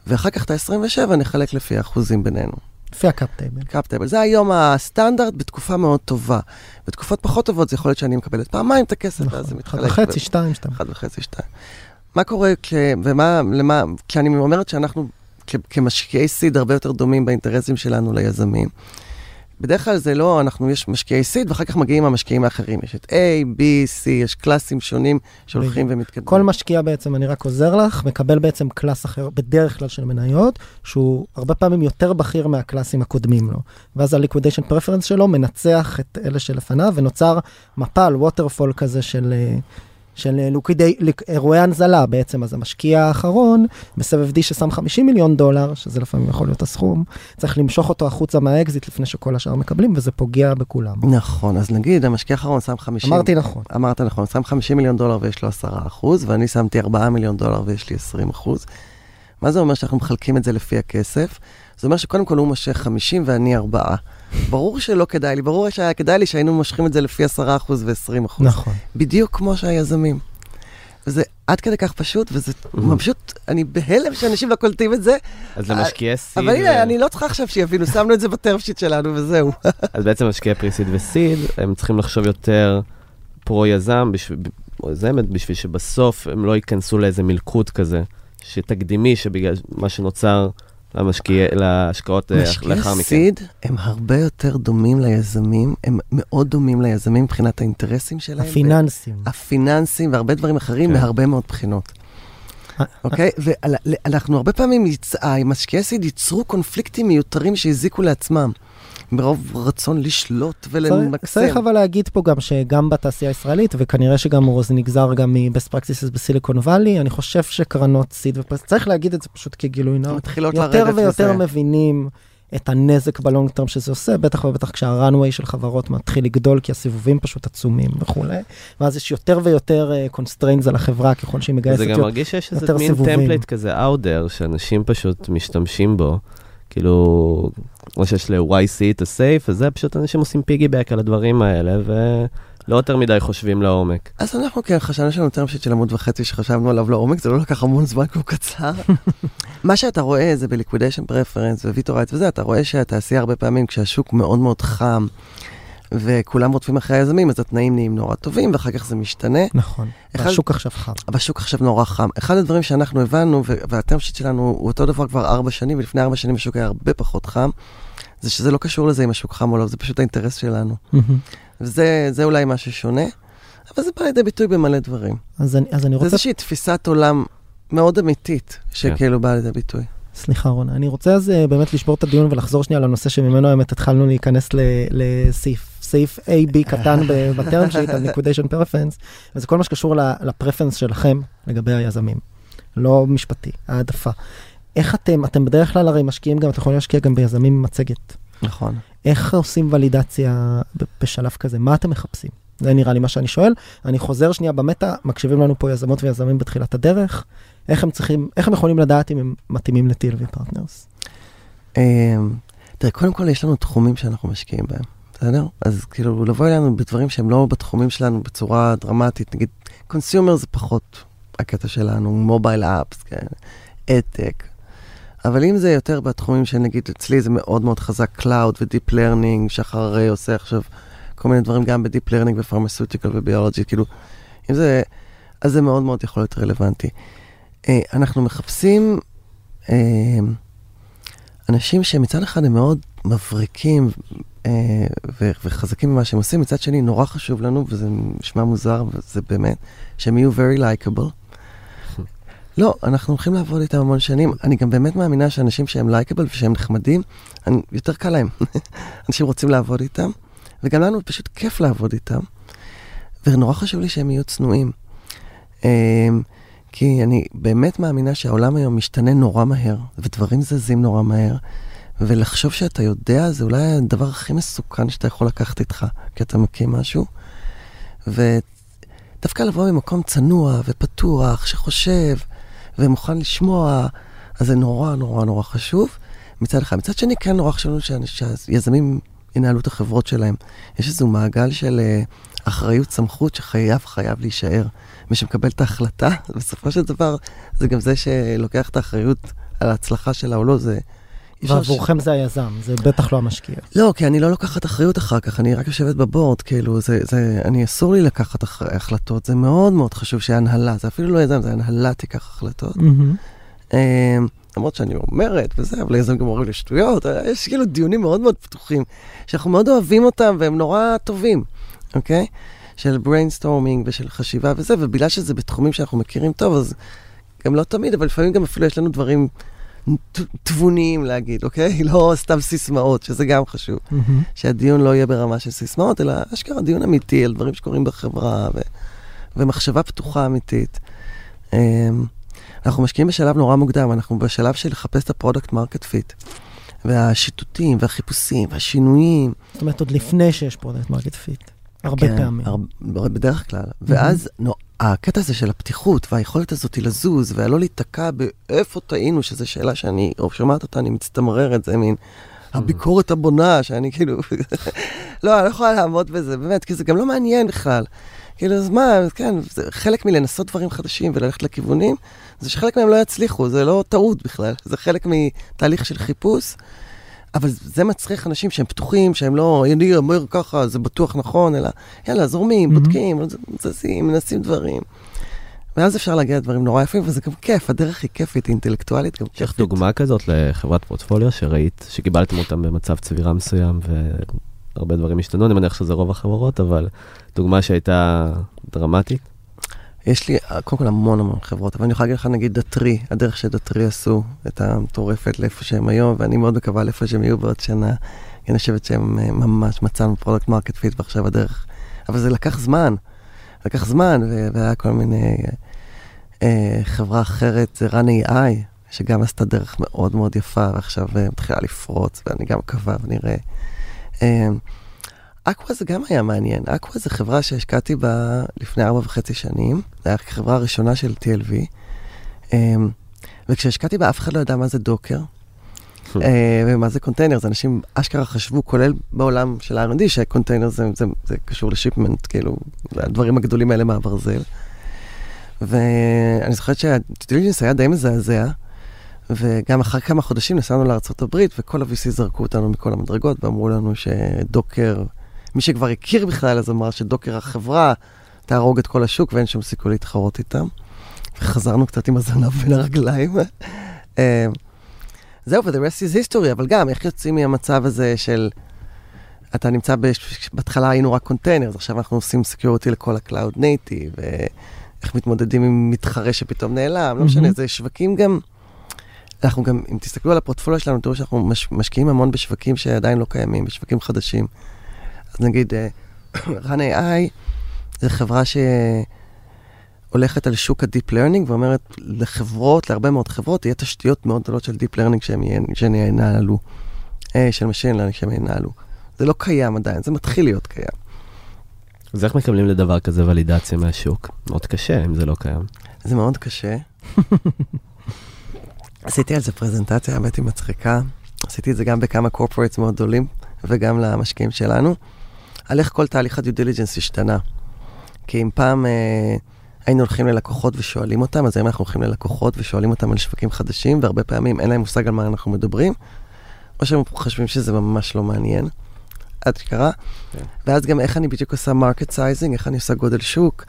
[SPEAKER 2] ואחר כך את ה-27 נחלק לפי האחוזים בינינו.
[SPEAKER 1] לפי ה cap
[SPEAKER 2] table. cap table. זה היום הסטנדרט בתקופה מאוד טובה. בתקופות פחות טובות זה יכול להיות שאני מקבלת פעמיים את הכסף, ואז זה
[SPEAKER 1] נכון. אחד
[SPEAKER 2] מתחלק.
[SPEAKER 1] וחצי,
[SPEAKER 2] ב-
[SPEAKER 1] שתיים, שתיים.
[SPEAKER 2] אחד וחצי, שתיים. מה קורה, כ... ומה, למה, כשאני אומרת שאנחנו כ... כמשקיעי seed הרבה יותר דומים באינטרסים שלנו ליזמים. בדרך כלל זה לא, אנחנו, יש משקיעי seed, ואחר כך מגיעים המשקיעים האחרים. יש את A, B, C, יש קלאסים שונים שהולכים ומתקדמים.
[SPEAKER 1] כל משקיע בעצם, אני רק עוזר לך, מקבל בעצם class אחר, בדרך כלל של מניות, שהוא הרבה פעמים יותר בכיר מהקלאסים הקודמים לו. ואז ה-liquidation preference שלו מנצח את אלה שלפניו, ונוצר מפל, waterfall כזה של... אה, של אה, liquidi, liq- אירועי הנזלה בעצם, אז המשקיע האחרון בסבב D ששם 50 מיליון דולר, שזה לפעמים יכול להיות הסכום, צריך למשוך אותו החוצה מהאקזיט לפני שכל השאר מקבלים, וזה פוגע בכולם.
[SPEAKER 2] נכון, אז נגיד, המשקיע האחרון שם 50...
[SPEAKER 1] אמרתי נכון.
[SPEAKER 2] אמרת נכון, שם 50 מיליון דולר ויש לו 10 אחוז, ואני שמתי 4 מיליון דולר ויש לי 20 אחוז. מה זה אומר שאנחנו מחלקים את זה לפי הכסף? זה אומר שקודם כל הוא מושך 50 ואני 4. ברור שלא כדאי לי, ברור שהיה כדאי לי שהיינו מושכים את זה לפי 10 אחוז ו-20 אחוז.
[SPEAKER 1] נכון.
[SPEAKER 2] בדיוק כמו שהיזמים. וזה עד כדי כך פשוט, וזה פשוט, אני בהלם שאנשים לא קולטים את זה,
[SPEAKER 3] אז למשקיעי סיד,
[SPEAKER 2] אבל הנה, אני לא צריכה עכשיו שיבינו, שמנו את זה בטרם שיט שלנו וזהו.
[SPEAKER 3] אז בעצם משקיעי פריסיד וסיד, הם צריכים לחשוב יותר פרו-יזם, בשביל- או יזמת, בשביל שבסוף הם לא ייכנסו לאיזה מלכוד כזה, שתקדימי, שבגלל מה שנוצר למשקיעי, להשקעות אה,
[SPEAKER 2] משקיעי
[SPEAKER 3] לאחר מכן.
[SPEAKER 2] סיד הם הרבה יותר דומים ליזמים, הם מאוד דומים ליזמים מבחינת האינטרסים שלהם.
[SPEAKER 1] הפיננסים.
[SPEAKER 2] הפיננסים והרבה דברים אחרים
[SPEAKER 3] כן.
[SPEAKER 2] מהרבה מאוד בחינות.
[SPEAKER 1] אה,
[SPEAKER 2] אוקיי? ואנחנו הרבה פעמים, המשקיעי סיד ייצרו קונפליקטים מיותרים שהזיקו לעצמם, מרוב רצון לשלוט ולמקסם.
[SPEAKER 1] צריך אבל להגיד פה גם שגם בתעשייה הישראלית, וכנראה שגם זה נגזר גם מ-best practices בסיליקון וואלי, אני חושב שקרנות סיד ופרס, צריך להגיד את זה פשוט כגילוי נאות.
[SPEAKER 2] מתחילות
[SPEAKER 1] יותר
[SPEAKER 2] לרדת
[SPEAKER 1] ויותר
[SPEAKER 2] מזה.
[SPEAKER 1] מבינים את הנזק בלונג טרם שזה עושה, בטח ובטח כשהראנוויי של חברות מתחיל לגדול, כי הסיבובים פשוט עצומים וכולי. ואז יש יותר ויותר constraints על החברה ככל שהיא מגייסת
[SPEAKER 3] זה גם
[SPEAKER 1] יותר.
[SPEAKER 3] מרגיש שיש איזה
[SPEAKER 1] יותר
[SPEAKER 3] מין
[SPEAKER 1] סיבובים.
[SPEAKER 3] template כזה there, שאנשים פשוט משתמשים בו. כאילו, כמו שיש ל-YC את ה SAFE, אז זה פשוט אנשים עושים piggyback על הדברים האלה, ולא יותר מדי חושבים לעומק.
[SPEAKER 2] אז אנחנו כן חשבנו שיש לנו term sheet של עמוד וחצי שחשבנו עליו לעומק, זה לא לקח המון זמן כי הוא קצר. מה שאתה רואה זה ב liquidation preference ו veto right וזה, אתה רואה שהתעשייה הרבה פעמים כשהשוק מאוד מאוד חם וכולם רודפים אחרי היזמים, אז התנאים נהיים נורא טובים ואחר כך זה משתנה.
[SPEAKER 1] נכון.
[SPEAKER 2] אחד-
[SPEAKER 1] השוק עכשיו חם.
[SPEAKER 2] אבל השוק עכשיו נורא חם. אחד הדברים שאנחנו הבנו, ו- והטרם שיט שלנו הוא אותו דבר כבר ארבע שנים, ולפני ארבע שנים השוק היה הרבה פחות חם, זה שזה לא קשור לזה אם השוק חם או לא, זה פשוט האינטרס שלנו. וזה זה אולי מה ששונה, אבל זה בא לידי ביטוי במלא דברים.
[SPEAKER 1] אז אני, אז אני
[SPEAKER 2] זה
[SPEAKER 1] רוצה
[SPEAKER 2] איזושהי תפיסת עולם מאוד אמיתית, שכאילו באה לידי ביטוי.
[SPEAKER 1] סליחה רונה, אני רוצה אז אה, באמת לשבור את הדיון ולחזור שנייה לנושא שממנו האמת התחלנו להיכנס ל- לסעיף סעיף A-B קטן ב term sheet על liquidation preference, וזה כל מה שקשור ל preference שלכם לגבי היזמים, לא משפטי, העדפה. איך אתם, אתם בדרך כלל הרי משקיעים גם, אתם יכולים להשקיע גם ביזמים עם מצגת.
[SPEAKER 2] נכון.
[SPEAKER 1] איך עושים ולידציה בשלב כזה? מה אתם מחפשים? זה נראה לי מה שאני שואל. אני חוזר שנייה במטה, מקשיבים לנו פה יזמות ויזמים בתחילת הדרך. איך הם צריכים, איך הם יכולים לדעת אם הם מתאימים ל- TLV Partners?
[SPEAKER 2] אמ, תראה, קודם כל יש לנו תחומים שאנחנו משקיעים בהם, בסדר? אז כאילו, לבוא אלינו בדברים שהם לא בתחומים שלנו בצורה דרמטית, נגיד, קונסיומר זה פחות הקטע שלנו, מובייל אפס, כן, אדטק. אבל אם זה יותר בתחומים שנגיד אצלי זה מאוד מאוד חזק Cloud ו-Deep Learning, שחר עושה עכשיו כל מיני דברים גם ב-Deep Learning ופרמסוטיקל וביולוגי, כאילו, אם זה, אז זה מאוד מאוד יכול להיות רלוונטי. אה, אנחנו מחפשים אה, אנשים שמצד אחד הם מאוד מבריקים אה, ו- וחזקים במה שהם עושים, מצד שני נורא חשוב לנו, וזה נשמע מוזר, וזה באמת, שהם יהיו very likable. לא, אנחנו הולכים לעבוד איתם המון שנים. אני גם באמת מאמינה שאנשים שהם לייקבל ושהם נחמדים, אני, יותר קל להם. אנשים רוצים לעבוד איתם, וגם לנו פשוט כיף לעבוד איתם. ונורא חשוב לי שהם יהיו צנועים. אמ, כי אני באמת מאמינה שהעולם היום משתנה נורא מהר, ודברים זזים נורא מהר, ולחשוב שאתה יודע זה אולי הדבר הכי מסוכן שאתה יכול לקחת איתך, כי אתה מקים משהו. ודווקא לבוא ממקום צנוע ופתוח, שחושב ומוכן לשמוע, אז זה נורא נורא נורא חשוב מצד אחד. מצד שני, כן נורא חשוב לנו שהיזמים ינהלו את החברות שלהם. יש איזשהו מעגל של uh, אחריות, סמכות, שחייב חייב להישאר. מי שמקבל את ההחלטה, בסופו של דבר, זה גם זה שלוקח את האחריות על ההצלחה שלה או לא, זה... ש-
[SPEAKER 1] ועבורכם זה היזם, זה בטח לא המשקיע.
[SPEAKER 2] לא, כי אני לא לוקחת אחריות אחר כך, אני רק יושבת בבורד, כאילו, זה, זה, אני אסור לי לקחת אח, החלטות, זה מאוד מאוד חשוב שהנהלה, זה אפילו לא יזם, זה הנהלה תיקח החלטות. אמ, למרות שאני אומרת וזה, אבל יזם גם אומרים לי שטויות, יש כאילו דיונים מאוד מאוד פתוחים, שאנחנו מאוד אוהבים אותם והם נורא טובים, אוקיי? של brainstorming ושל חשיבה וזה, ובגלל שזה בתחומים שאנחנו מכירים טוב, אז גם לא תמיד, אבל לפעמים גם אפילו יש לנו דברים תבוניים להגיד, אוקיי? לא סתם סיסמאות, שזה גם חשוב. שהדיון לא יהיה ברמה של סיסמאות, אלא אשכרה דיון אמיתי על דברים שקורים בחברה ו- ומחשבה פתוחה אמיתית. אמ, אנחנו משקיעים בשלב נורא מוקדם, אנחנו בשלב של לחפש את ה product market fit. והשיטוטים והחיפושים והשינויים.
[SPEAKER 1] זאת אומרת, עוד לפני שיש product market fit. הרבה
[SPEAKER 2] כן,
[SPEAKER 1] פעמים.
[SPEAKER 2] הר- בדרך כלל. ואז נו, הקטע הזה של הפתיחות והיכולת הזאת לזוז ולא להיתקע באיפה טעינו, שזו שאלה שאני, או שומעת אותה, אני מצטמררת, זה מין הביקורת הבונה, שאני כאילו, לא, אני לא יכולה לעמוד בזה, באמת, כי זה גם לא מעניין בכלל. כאילו, אז מה, כן, זה חלק מלנסות דברים חדשים וללכת לכיוונים, זה שחלק מהם לא יצליחו, זה לא טעות בכלל, זה חלק מתהליך של חיפוש. אבל זה מצריך אנשים שהם פתוחים, שהם לא, אני אומר ככה, זה בטוח נכון, אלא יאללה, זורמים,
[SPEAKER 1] מהמם.
[SPEAKER 2] בודקים, זזים, מנסים דברים. ואז אפשר להגיע לדברים נורא יפים, וזה גם כיף, הדרך היא כיפית, אינטלקטואלית, גם
[SPEAKER 3] יש לך
[SPEAKER 2] כיפית.
[SPEAKER 3] דוגמה כזאת לחברת פורטפוליו שראית, שקיבלתם אותם במצב צבירה מסוים והרבה דברים השתנו, אני מניח שזה רוב החברות, אבל דוגמה שהייתה דרמטית.
[SPEAKER 2] יש לי אה, קודם כל המון המון חברות, אבל אני יכולה להגיד לך נגיד Datree, הדרך ש Datree עשו את המטורפת לאיפה שהם היום, ואני מאוד מקווה לאיפה שהם יהיו בעוד שנה. אני חושבת שהם אה, ממש מצאנו product market fit ועכשיו הדרך. אבל זה לקח זמן, לקח זמן, והיה כל מיני... אה, חברה אחרת, זה Run:AI, שגם עשתה דרך מאוד מאוד יפה, ועכשיו אה, מתחילה לפרוץ, ואני גם מקווה ונראה. אה, Aqua זה גם היה מעניין. Aqua זה חברה שהשקעתי בה לפני ארבע וחצי שנים. זו הייתה החברה הראשונה של TLV. אמ, וכשהשקעתי בה אף אחד לא ידע מה זה Docker. אה, ומה זה קונטיינר, אז אנשים אשכרה חשבו, כולל בעולם של ה-R&D, שקונטיינר זה, זה, זה קשור ל shipment, כאילו, הדברים הגדולים האלה מהברזל. ואני זוכרת שה diligence היה די מזעזע, וגם אחר כמה חודשים נסענו לארה"ב, וכל ה-VC זרקו אותנו מכל המדרגות, ואמרו לנו ש Docker, מי שכבר הכיר בכלל, אז אמר ש Docker החברה תהרוג את כל השוק ואין שום סיכוי להתחרות איתם. וחזרנו קצת עם הזנב בין הרגליים. אה, זהו, ו-the rest is history, אבל גם, איך יוצאים מהמצב הזה של... אתה נמצא, בש... בהתחלה היינו רק קונטיינר, עכשיו אנחנו עושים security לכל ה-Cloud Native, ואיך מתמודדים עם מתחרה שפתאום נעלם, לא משנה,
[SPEAKER 1] מהמ.
[SPEAKER 2] זה שווקים גם... אנחנו גם, אם תסתכלו על הפורטפוליו שלנו, תראו שאנחנו מש, משקיעים המון בשווקים שעדיין לא קיימים, בשווקים חדשים. אז נגיד, אה, run AI זו חברה שהולכת על שוק ה-Deep Learning ואומרת לחברות, להרבה מאוד חברות, יהיה תשתיות מאוד גדולות של Deep Learning שהם ינהלו, אה, של Machine Learning שהם ינהלו. זה לא קיים עדיין, זה מתחיל להיות קיים.
[SPEAKER 3] אז איך מקבלים לדבר כזה ולידציה מהשוק? מאוד קשה אם זה לא קיים.
[SPEAKER 2] זה מאוד קשה. עשיתי על זה פרזנטציה, האמת היא מצחיקה. עשיתי את זה גם בכמה corporates מאוד גדולים, וגם למשקיעים שלנו, על איך כל תהליך ה due diligence השתנה. כי אם פעם אה, היינו הולכים ללקוחות ושואלים אותם, אז היום אנחנו הולכים ללקוחות ושואלים אותם על שווקים חדשים, והרבה פעמים אין להם מושג על מה אנחנו מדברים, או שהם חושבים שזה ממש לא מעניין. עד שקרה.
[SPEAKER 3] כן.
[SPEAKER 2] ואז גם איך אני בדיוק עושה market sizing, איך אני עושה גודל שוק.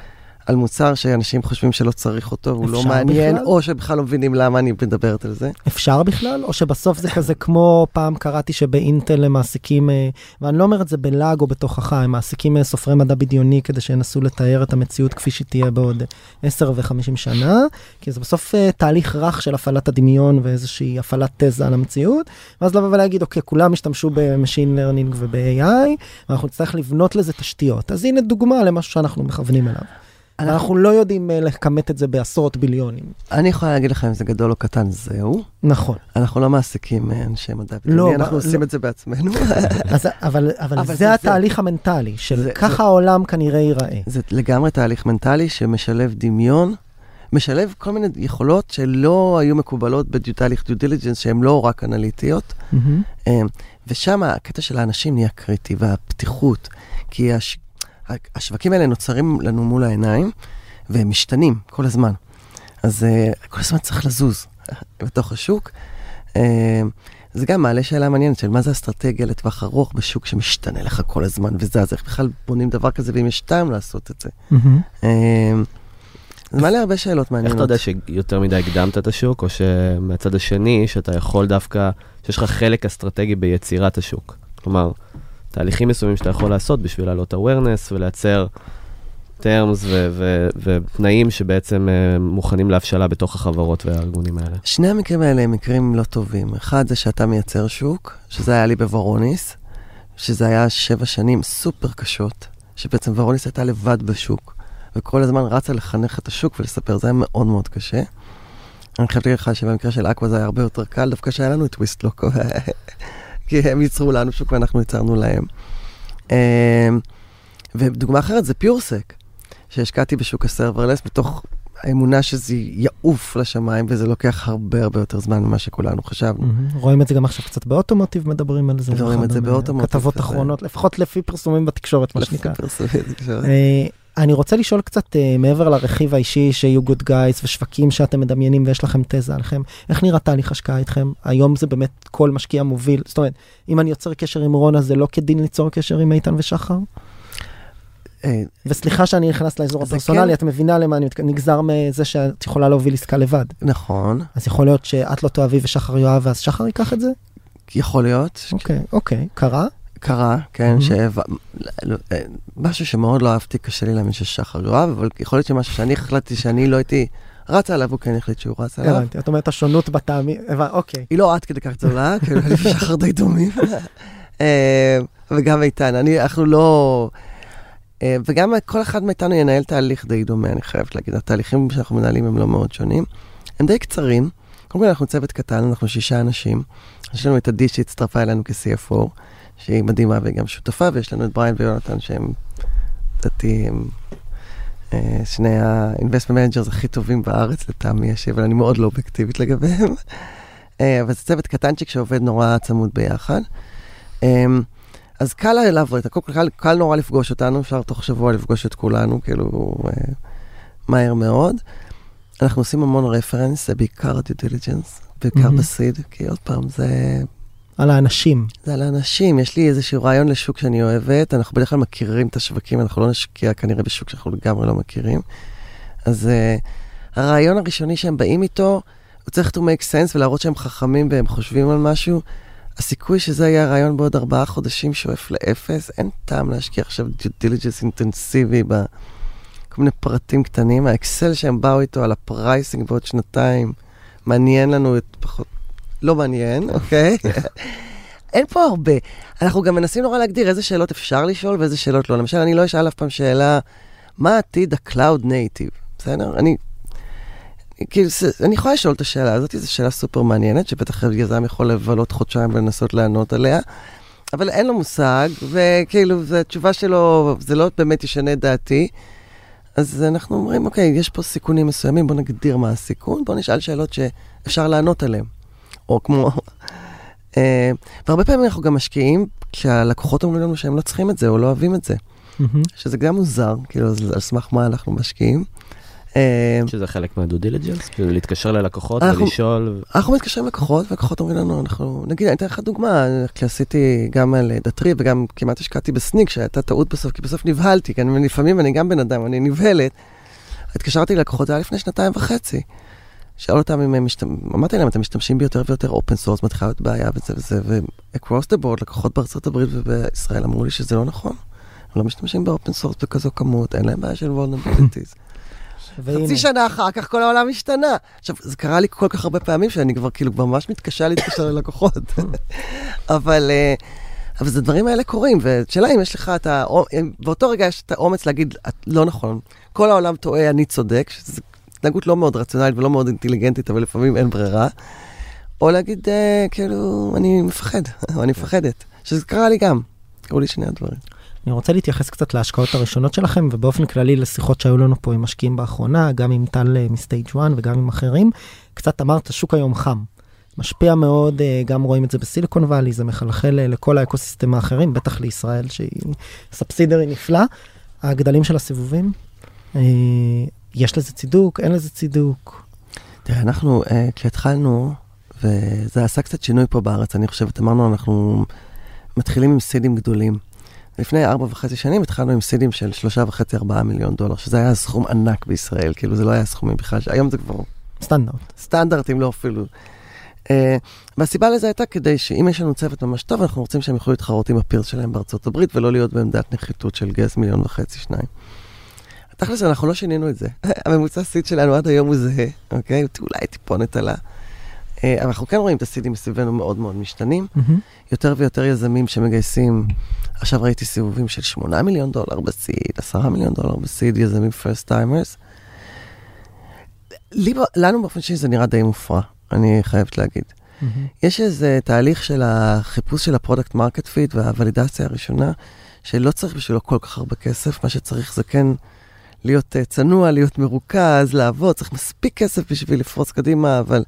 [SPEAKER 2] על מוצר שאנשים חושבים שלא צריך אותו, הוא לא מעניין,
[SPEAKER 1] בכלל?
[SPEAKER 2] או שבכלל לא מבינים למה אני מדברת על זה.
[SPEAKER 1] אפשר בכלל? או שבסוף זה כזה כמו פעם קראתי שבאינטל הם מעסיקים, אה, ואני לא אומר את זה בלעג או בתוכחה, הם מעסיקים אה, סופרי מדע בדיוני כדי שינסו לתאר את המציאות כפי שהיא תהיה בעוד 10 ו-50 שנה, כי זה בסוף אה, תהליך רך של הפעלת הדמיון ואיזושהי הפעלת תזה על המציאות, ואז לבוא ולהגיד, אוקיי, כולם השתמשו ב-Machine Learning וב-AI, ואנחנו נצטרך לבנות לזה תשתיות. אז הנה דוגמה למשהו שאנחנו מכוונים אליו. אנחנו לא יודעים אה, לכמת את זה בעשרות ביליונים.
[SPEAKER 2] אני יכולה להגיד לך אם זה גדול או קטן, זהו.
[SPEAKER 1] נכון.
[SPEAKER 2] אנחנו לא מעסיקים אה, אנשי מדע
[SPEAKER 1] לא,
[SPEAKER 2] בדיוני,
[SPEAKER 1] מה-
[SPEAKER 2] אנחנו
[SPEAKER 1] לא.
[SPEAKER 2] עושים את זה בעצמנו.
[SPEAKER 1] אז, אבל, אבל,
[SPEAKER 2] אבל
[SPEAKER 1] זה,
[SPEAKER 2] זה-
[SPEAKER 1] התהליך המנטלי, של
[SPEAKER 2] זה-
[SPEAKER 1] ככה
[SPEAKER 2] זה-
[SPEAKER 1] העולם כנראה ייראה.
[SPEAKER 2] זה לגמרי תהליך מנטלי שמשלב דמיון, משלב כל מיני יכולות שלא היו מקובלות בתהליך due diligence, שהן לא רק אנליטיות. אה, ושם הקטע של האנשים נהיה קריטי, והפתיחות, כי הש... השווקים האלה נוצרים לנו מול העיניים, והם משתנים כל הזמן. אז uh, כל הזמן צריך לזוז בתוך השוק. Uh, זה גם מעלה שאלה מעניינת של מה זה אסטרטגיה לטווח ארוך בשוק שמשתנה לך כל הזמן וזז, איך בכלל בונים דבר כזה ואם יש טעם לעשות את זה. Uh, זה מעלה הרבה שאלות
[SPEAKER 3] איך
[SPEAKER 2] מעניינות.
[SPEAKER 3] אתה יודע שיותר מדי הקדמת את השוק, או שמהצד השני, שאתה יכול דווקא, שיש לך חלק אסטרטגי ביצירת השוק? כלומר, תהליכים מסוימים שאתה יכול לעשות בשביל להעלות awareness ולייצר terms ותנאים שבעצם אה, מוכנים להבשלה בתוך החברות והארגונים האלה.
[SPEAKER 2] שני המקרים האלה הם מקרים לא טובים. אחד זה שאתה מייצר שוק, שזה היה לי בוורוניס, שזה היה שבע שנים סופר קשות, שבעצם וורוניס הייתה לבד בשוק, וכל הזמן רצה לחנך את השוק ולספר, זה היה מאוד מאוד קשה. אני חייב להגיד לך שבמקרה של Aqua זה היה הרבה יותר קל, דווקא שהיה לנו את Twistlock, כי הם ייצרו לנו שוק ואנחנו ייצרנו להם. אמ, ודוגמה אחרת זה PureSec, שהשקעתי בשוק ה serverless מתוך האמונה שזה יעוף לשמיים, וזה לוקח הרבה הרבה יותר זמן ממה שכולנו חשבנו.
[SPEAKER 1] מהמ. רואים את זה גם עכשיו קצת ב automotive, מדברים על זה.
[SPEAKER 2] רואים את זה
[SPEAKER 1] גם, ב
[SPEAKER 2] automotive,
[SPEAKER 1] כתבות אחרונות, לפחות לפי פרסומים בתקשורת, מה שנקרא. אני רוצה לשאול קצת אה, מעבר לרכיב האישי שיהיו גוד גייס ושווקים שאתם מדמיינים ויש לכם תזה עליכם, איך נראה תהליך השקעה איתכם? היום זה באמת כל משקיע מוביל, זאת אומרת, אם אני יוצר קשר עם רונה זה לא כדין ליצור קשר עם איתן ושחר?
[SPEAKER 2] אה,
[SPEAKER 1] וסליחה שאני נכנס לאזור
[SPEAKER 2] זה
[SPEAKER 1] הפרסונלי,
[SPEAKER 2] כן.
[SPEAKER 1] את מבינה למה אני מתכוון, נגזר מזה שאת יכולה להוביל עסקה לבד.
[SPEAKER 2] נכון,
[SPEAKER 1] אז יכול להיות שאת לא תאהבי ושחר יאהב ואז שחר ייקח את זה?
[SPEAKER 2] יכול להיות,
[SPEAKER 1] אוקיי, אוקיי, קרה?
[SPEAKER 2] קרה, כן,
[SPEAKER 1] Mhm.
[SPEAKER 2] ש... לא, אה, משהו שמאוד לא אהבתי, קשה לי להאמין ששחר יואב, אבל יכול להיות שמשהו שאני החלטתי שאני לא הייתי רץ עליו, הוא כן החליט שהוא רץ עליו.
[SPEAKER 1] הבנתי, את אומרת השונות בטעמים, הבנ- אוקיי.
[SPEAKER 2] היא לא עד כדי כך גדולה, כאילו, אני ושחר די דומים. אה, וגם איתן, אני, אנחנו לא... אה, וגם כל אחד מאיתנו ינהל תהליך די דומה, אני חייבת להגיד. התהליכים שאנחנו מנהלים הם לא מאוד שונים. הם די קצרים. קודם כל אנחנו צוות קטן, אנחנו שישה אנשים. יש לנו את עדי שהצטרפה אלינו כ-CFO, שהיא מדהימה והיא גם שותפה, ויש לנו את בריין ויונתן שהם, לדעתי, הם אה, שני ה-investment managers הכי טובים בארץ, לטעמי אבל אני מאוד לא אובייקטיבית לגביהם. אה, אבל זה צוות קטנצ'יק שעובד נורא צמוד ביחד. אה, אז קל לעבוד, קל, קל, קל נורא לפגוש אותנו, אפשר תוך שבוע לפגוש את כולנו, כאילו, מהר מאוד. אנחנו עושים המון reference, זה בעיקר ה-due diligence, בעיקר
[SPEAKER 1] מהמ.
[SPEAKER 2] ב seed, כי עוד פעם, זה,
[SPEAKER 1] על האנשים.
[SPEAKER 2] זה על האנשים. יש לי איזשהו רעיון לשוק שאני אוהבת, אנחנו בדרך כלל מכירים את השווקים, אנחנו לא נשקיע כנראה בשוק שאנחנו לגמרי לא מכירים. אז אה, הרעיון הראשוני שהם באים איתו, הוא צריך to make sense ולהראות שהם חכמים והם חושבים על משהו. הסיכוי שזה יהיה הרעיון בעוד ארבעה חודשים שואף לאפס, אין טעם להשקיע עכשיו due diligence אינטנסיבי בכל מיני פרטים קטנים. האקסל שהם באו איתו על ה pricing בעוד שנתיים, מעניין לנו את פחות... לא מעניין, אוקיי? אין פה הרבה. אנחנו גם מנסים נורא להגדיר איזה שאלות אפשר לשאול ואיזה שאלות לא. למשל, אני לא אשאל אף פעם שאלה, מה עתיד ה-Cloud Native, בסדר? אני... כאילו, אני יכולה לשאול את השאלה הזאת, זו שאלה סופר מעניינת, שבטח יזם יכול לבלות חודשיים ולנסות לענות עליה, אבל אין לו מושג, וכאילו, התשובה שלו, זה לא באמת ישנה את דעתי. אז אנחנו אומרים, אוקיי, יש פה סיכונים מסוימים, בוא נגדיר מה הסיכון, בוא נשאל שאלות שאפשר לענות עליהן. או כמו... אה, והרבה פעמים אנחנו גם משקיעים כשהלקוחות אומרים לנו שהם לא צריכים את זה או לא אוהבים את זה. שזה גם מוזר, כאילו, אז על סמך מה אנחנו משקיעים. אה,
[SPEAKER 3] שזה חלק מה due diligence? כאילו להתקשר ללקוחות
[SPEAKER 2] אנחנו-
[SPEAKER 3] ולשאול.
[SPEAKER 2] אנחנו מתקשרים ללקוחות, והלקוחות אומרים לנו, אנחנו, נגיד, אני אתן לך דוגמה, כי עשיתי גם על Datree וגם כמעט השקעתי ב Snyk, שהייתה טעות בסוף, כי בסוף נבהלתי, כי אני, לפעמים אני גם בן אדם, אני נבהלת. התקשרתי ללקוחות, זה היה לפני שנתיים וחצי. שאלתי אותם אם הם משתמשים, אמרתי להם, אתם משתמשים ביותר ויותר open source, מתחילה להיות בעיה וזה וזה, ו-across the board, לקוחות בארצות הברית ובישראל אמרו לי שזה לא נכון. הם לא משתמשים ב open source בכזו כמות, אין להם בעיה של.
[SPEAKER 1] והנה,
[SPEAKER 2] חצי שנה אחר כך כל העולם השתנה. עכשיו, זה קרה לי כל כך הרבה פעמים שאני כבר כאילו כבר ממש מתקשה להתקשר ללקוחות. אבל, אה, אבל זה דברים האלה קורים, והשאלה אם יש לך את ה... באותו רגע יש את האומץ להגיד, "את לא נכון, כל העולם טועה, אני צודק, שזו התנהגות לא מאוד רציונלית ולא מאוד אינטליגנטית, אבל לפעמים אין ברירה. או להגיד, אה, כאילו, אני מפחד, או אני מפחדת. שזה קרה לי גם. קראו לי שני הדברים.
[SPEAKER 1] אני רוצה להתייחס קצת להשקעות הראשונות שלכם, ובאופן כללי לשיחות שהיו לנו פה עם משקיעים באחרונה, גם עם טל אה, מסטייג' 1 וגם עם אחרים. קצת אמרת, השוק היום חם. משפיע מאוד, אה, גם רואים את זה בסיליקון וואלי, זה מחלחל אה, לכל האקוסיסטם האחרים, בטח לישראל שהיא סאבסידרי נפלא. הגדלים של הסיבובים, יש לזה צידוק, אין לזה צידוק.
[SPEAKER 2] תראה, אנחנו, uh, כשהתחלנו, וזה עשה קצת שינוי פה בארץ, אני חושבת, אמרנו, אנחנו מתחילים עם סידים גדולים. לפני ארבע וחצי שנים התחלנו עם סידים של שלושה וחצי, ארבעה מיליון דולר, שזה היה סכום ענק בישראל, כאילו זה לא היה סכומים בכלל, היום זה כבר
[SPEAKER 1] סטנדרט.
[SPEAKER 2] סטנדרט, אם לא אפילו. Uh, והסיבה לזה הייתה כדי שאם יש לנו צוות ממש טוב, אנחנו רוצים שהם יוכלו להתחרות עם הפירס שלהם בארצות הברית, ולא להיות בעמדת נחיתות של גייס מיליון וחצי, שניים. תכלס, אנחנו לא שינינו את זה. הממוצע seed שלנו עד היום הוא זהה, אוקיי? אולי טיפונת עלה. אה, אבל אנחנו כן רואים את הסידים מסביבנו מאוד מאוד משתנים. יותר ויותר יזמים שמגייסים, עכשיו ראיתי סיבובים של 8 מיליון דולר ב seed, 10 מיליון דולר ב seed, יזמים first timers. לנו באופן שלי זה נראה די מופרע, אני חייבת להגיד.
[SPEAKER 1] מהמ.
[SPEAKER 2] יש איזה תהליך של החיפוש של ה product market fit והוולידציה הראשונה, שלא צריך בשבילו כל כך הרבה כסף, מה שצריך זה כן להיות אה, צנוע, להיות מרוכז, לעבוד, צריך מספיק כסף בשביל לפרוץ קדימה, אבל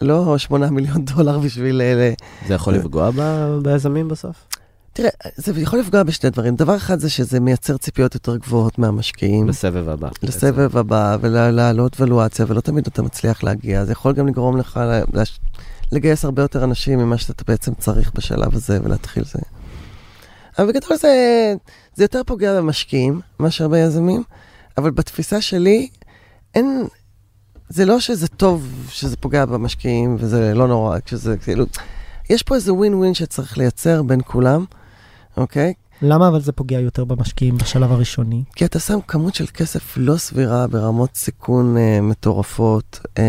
[SPEAKER 2] לא 8 מיליון דולר בשביל... אה,
[SPEAKER 3] זה יכול לפגוע ב- ביזמים בסוף?
[SPEAKER 2] תראה, זה יכול לפגוע בשני דברים. דבר אחד זה שזה מייצר ציפיות יותר גבוהות מהמשקיעים.
[SPEAKER 3] בסבב הבא.
[SPEAKER 2] לסבב הבא ולהעלות ולואציה, ולא תמיד אתה מצליח להגיע. זה יכול גם לגרום לך לש- לגייס הרבה יותר אנשים ממה שאתה בעצם צריך בשלב הזה ולהתחיל זה. אבל בגדול זה, זה יותר פוגע במשקיעים מאשר ביזמים, אבל בתפיסה שלי, אין, זה לא שזה טוב שזה פוגע במשקיעים וזה לא נורא, כשזה כאילו, יש פה איזה ווין ווין שצריך לייצר בין כולם, אוקיי?
[SPEAKER 1] למה אבל זה פוגע יותר במשקיעים בשלב הראשוני?
[SPEAKER 2] כי אתה שם כמות של כסף לא סבירה ברמות סיכון אה, מטורפות. אה,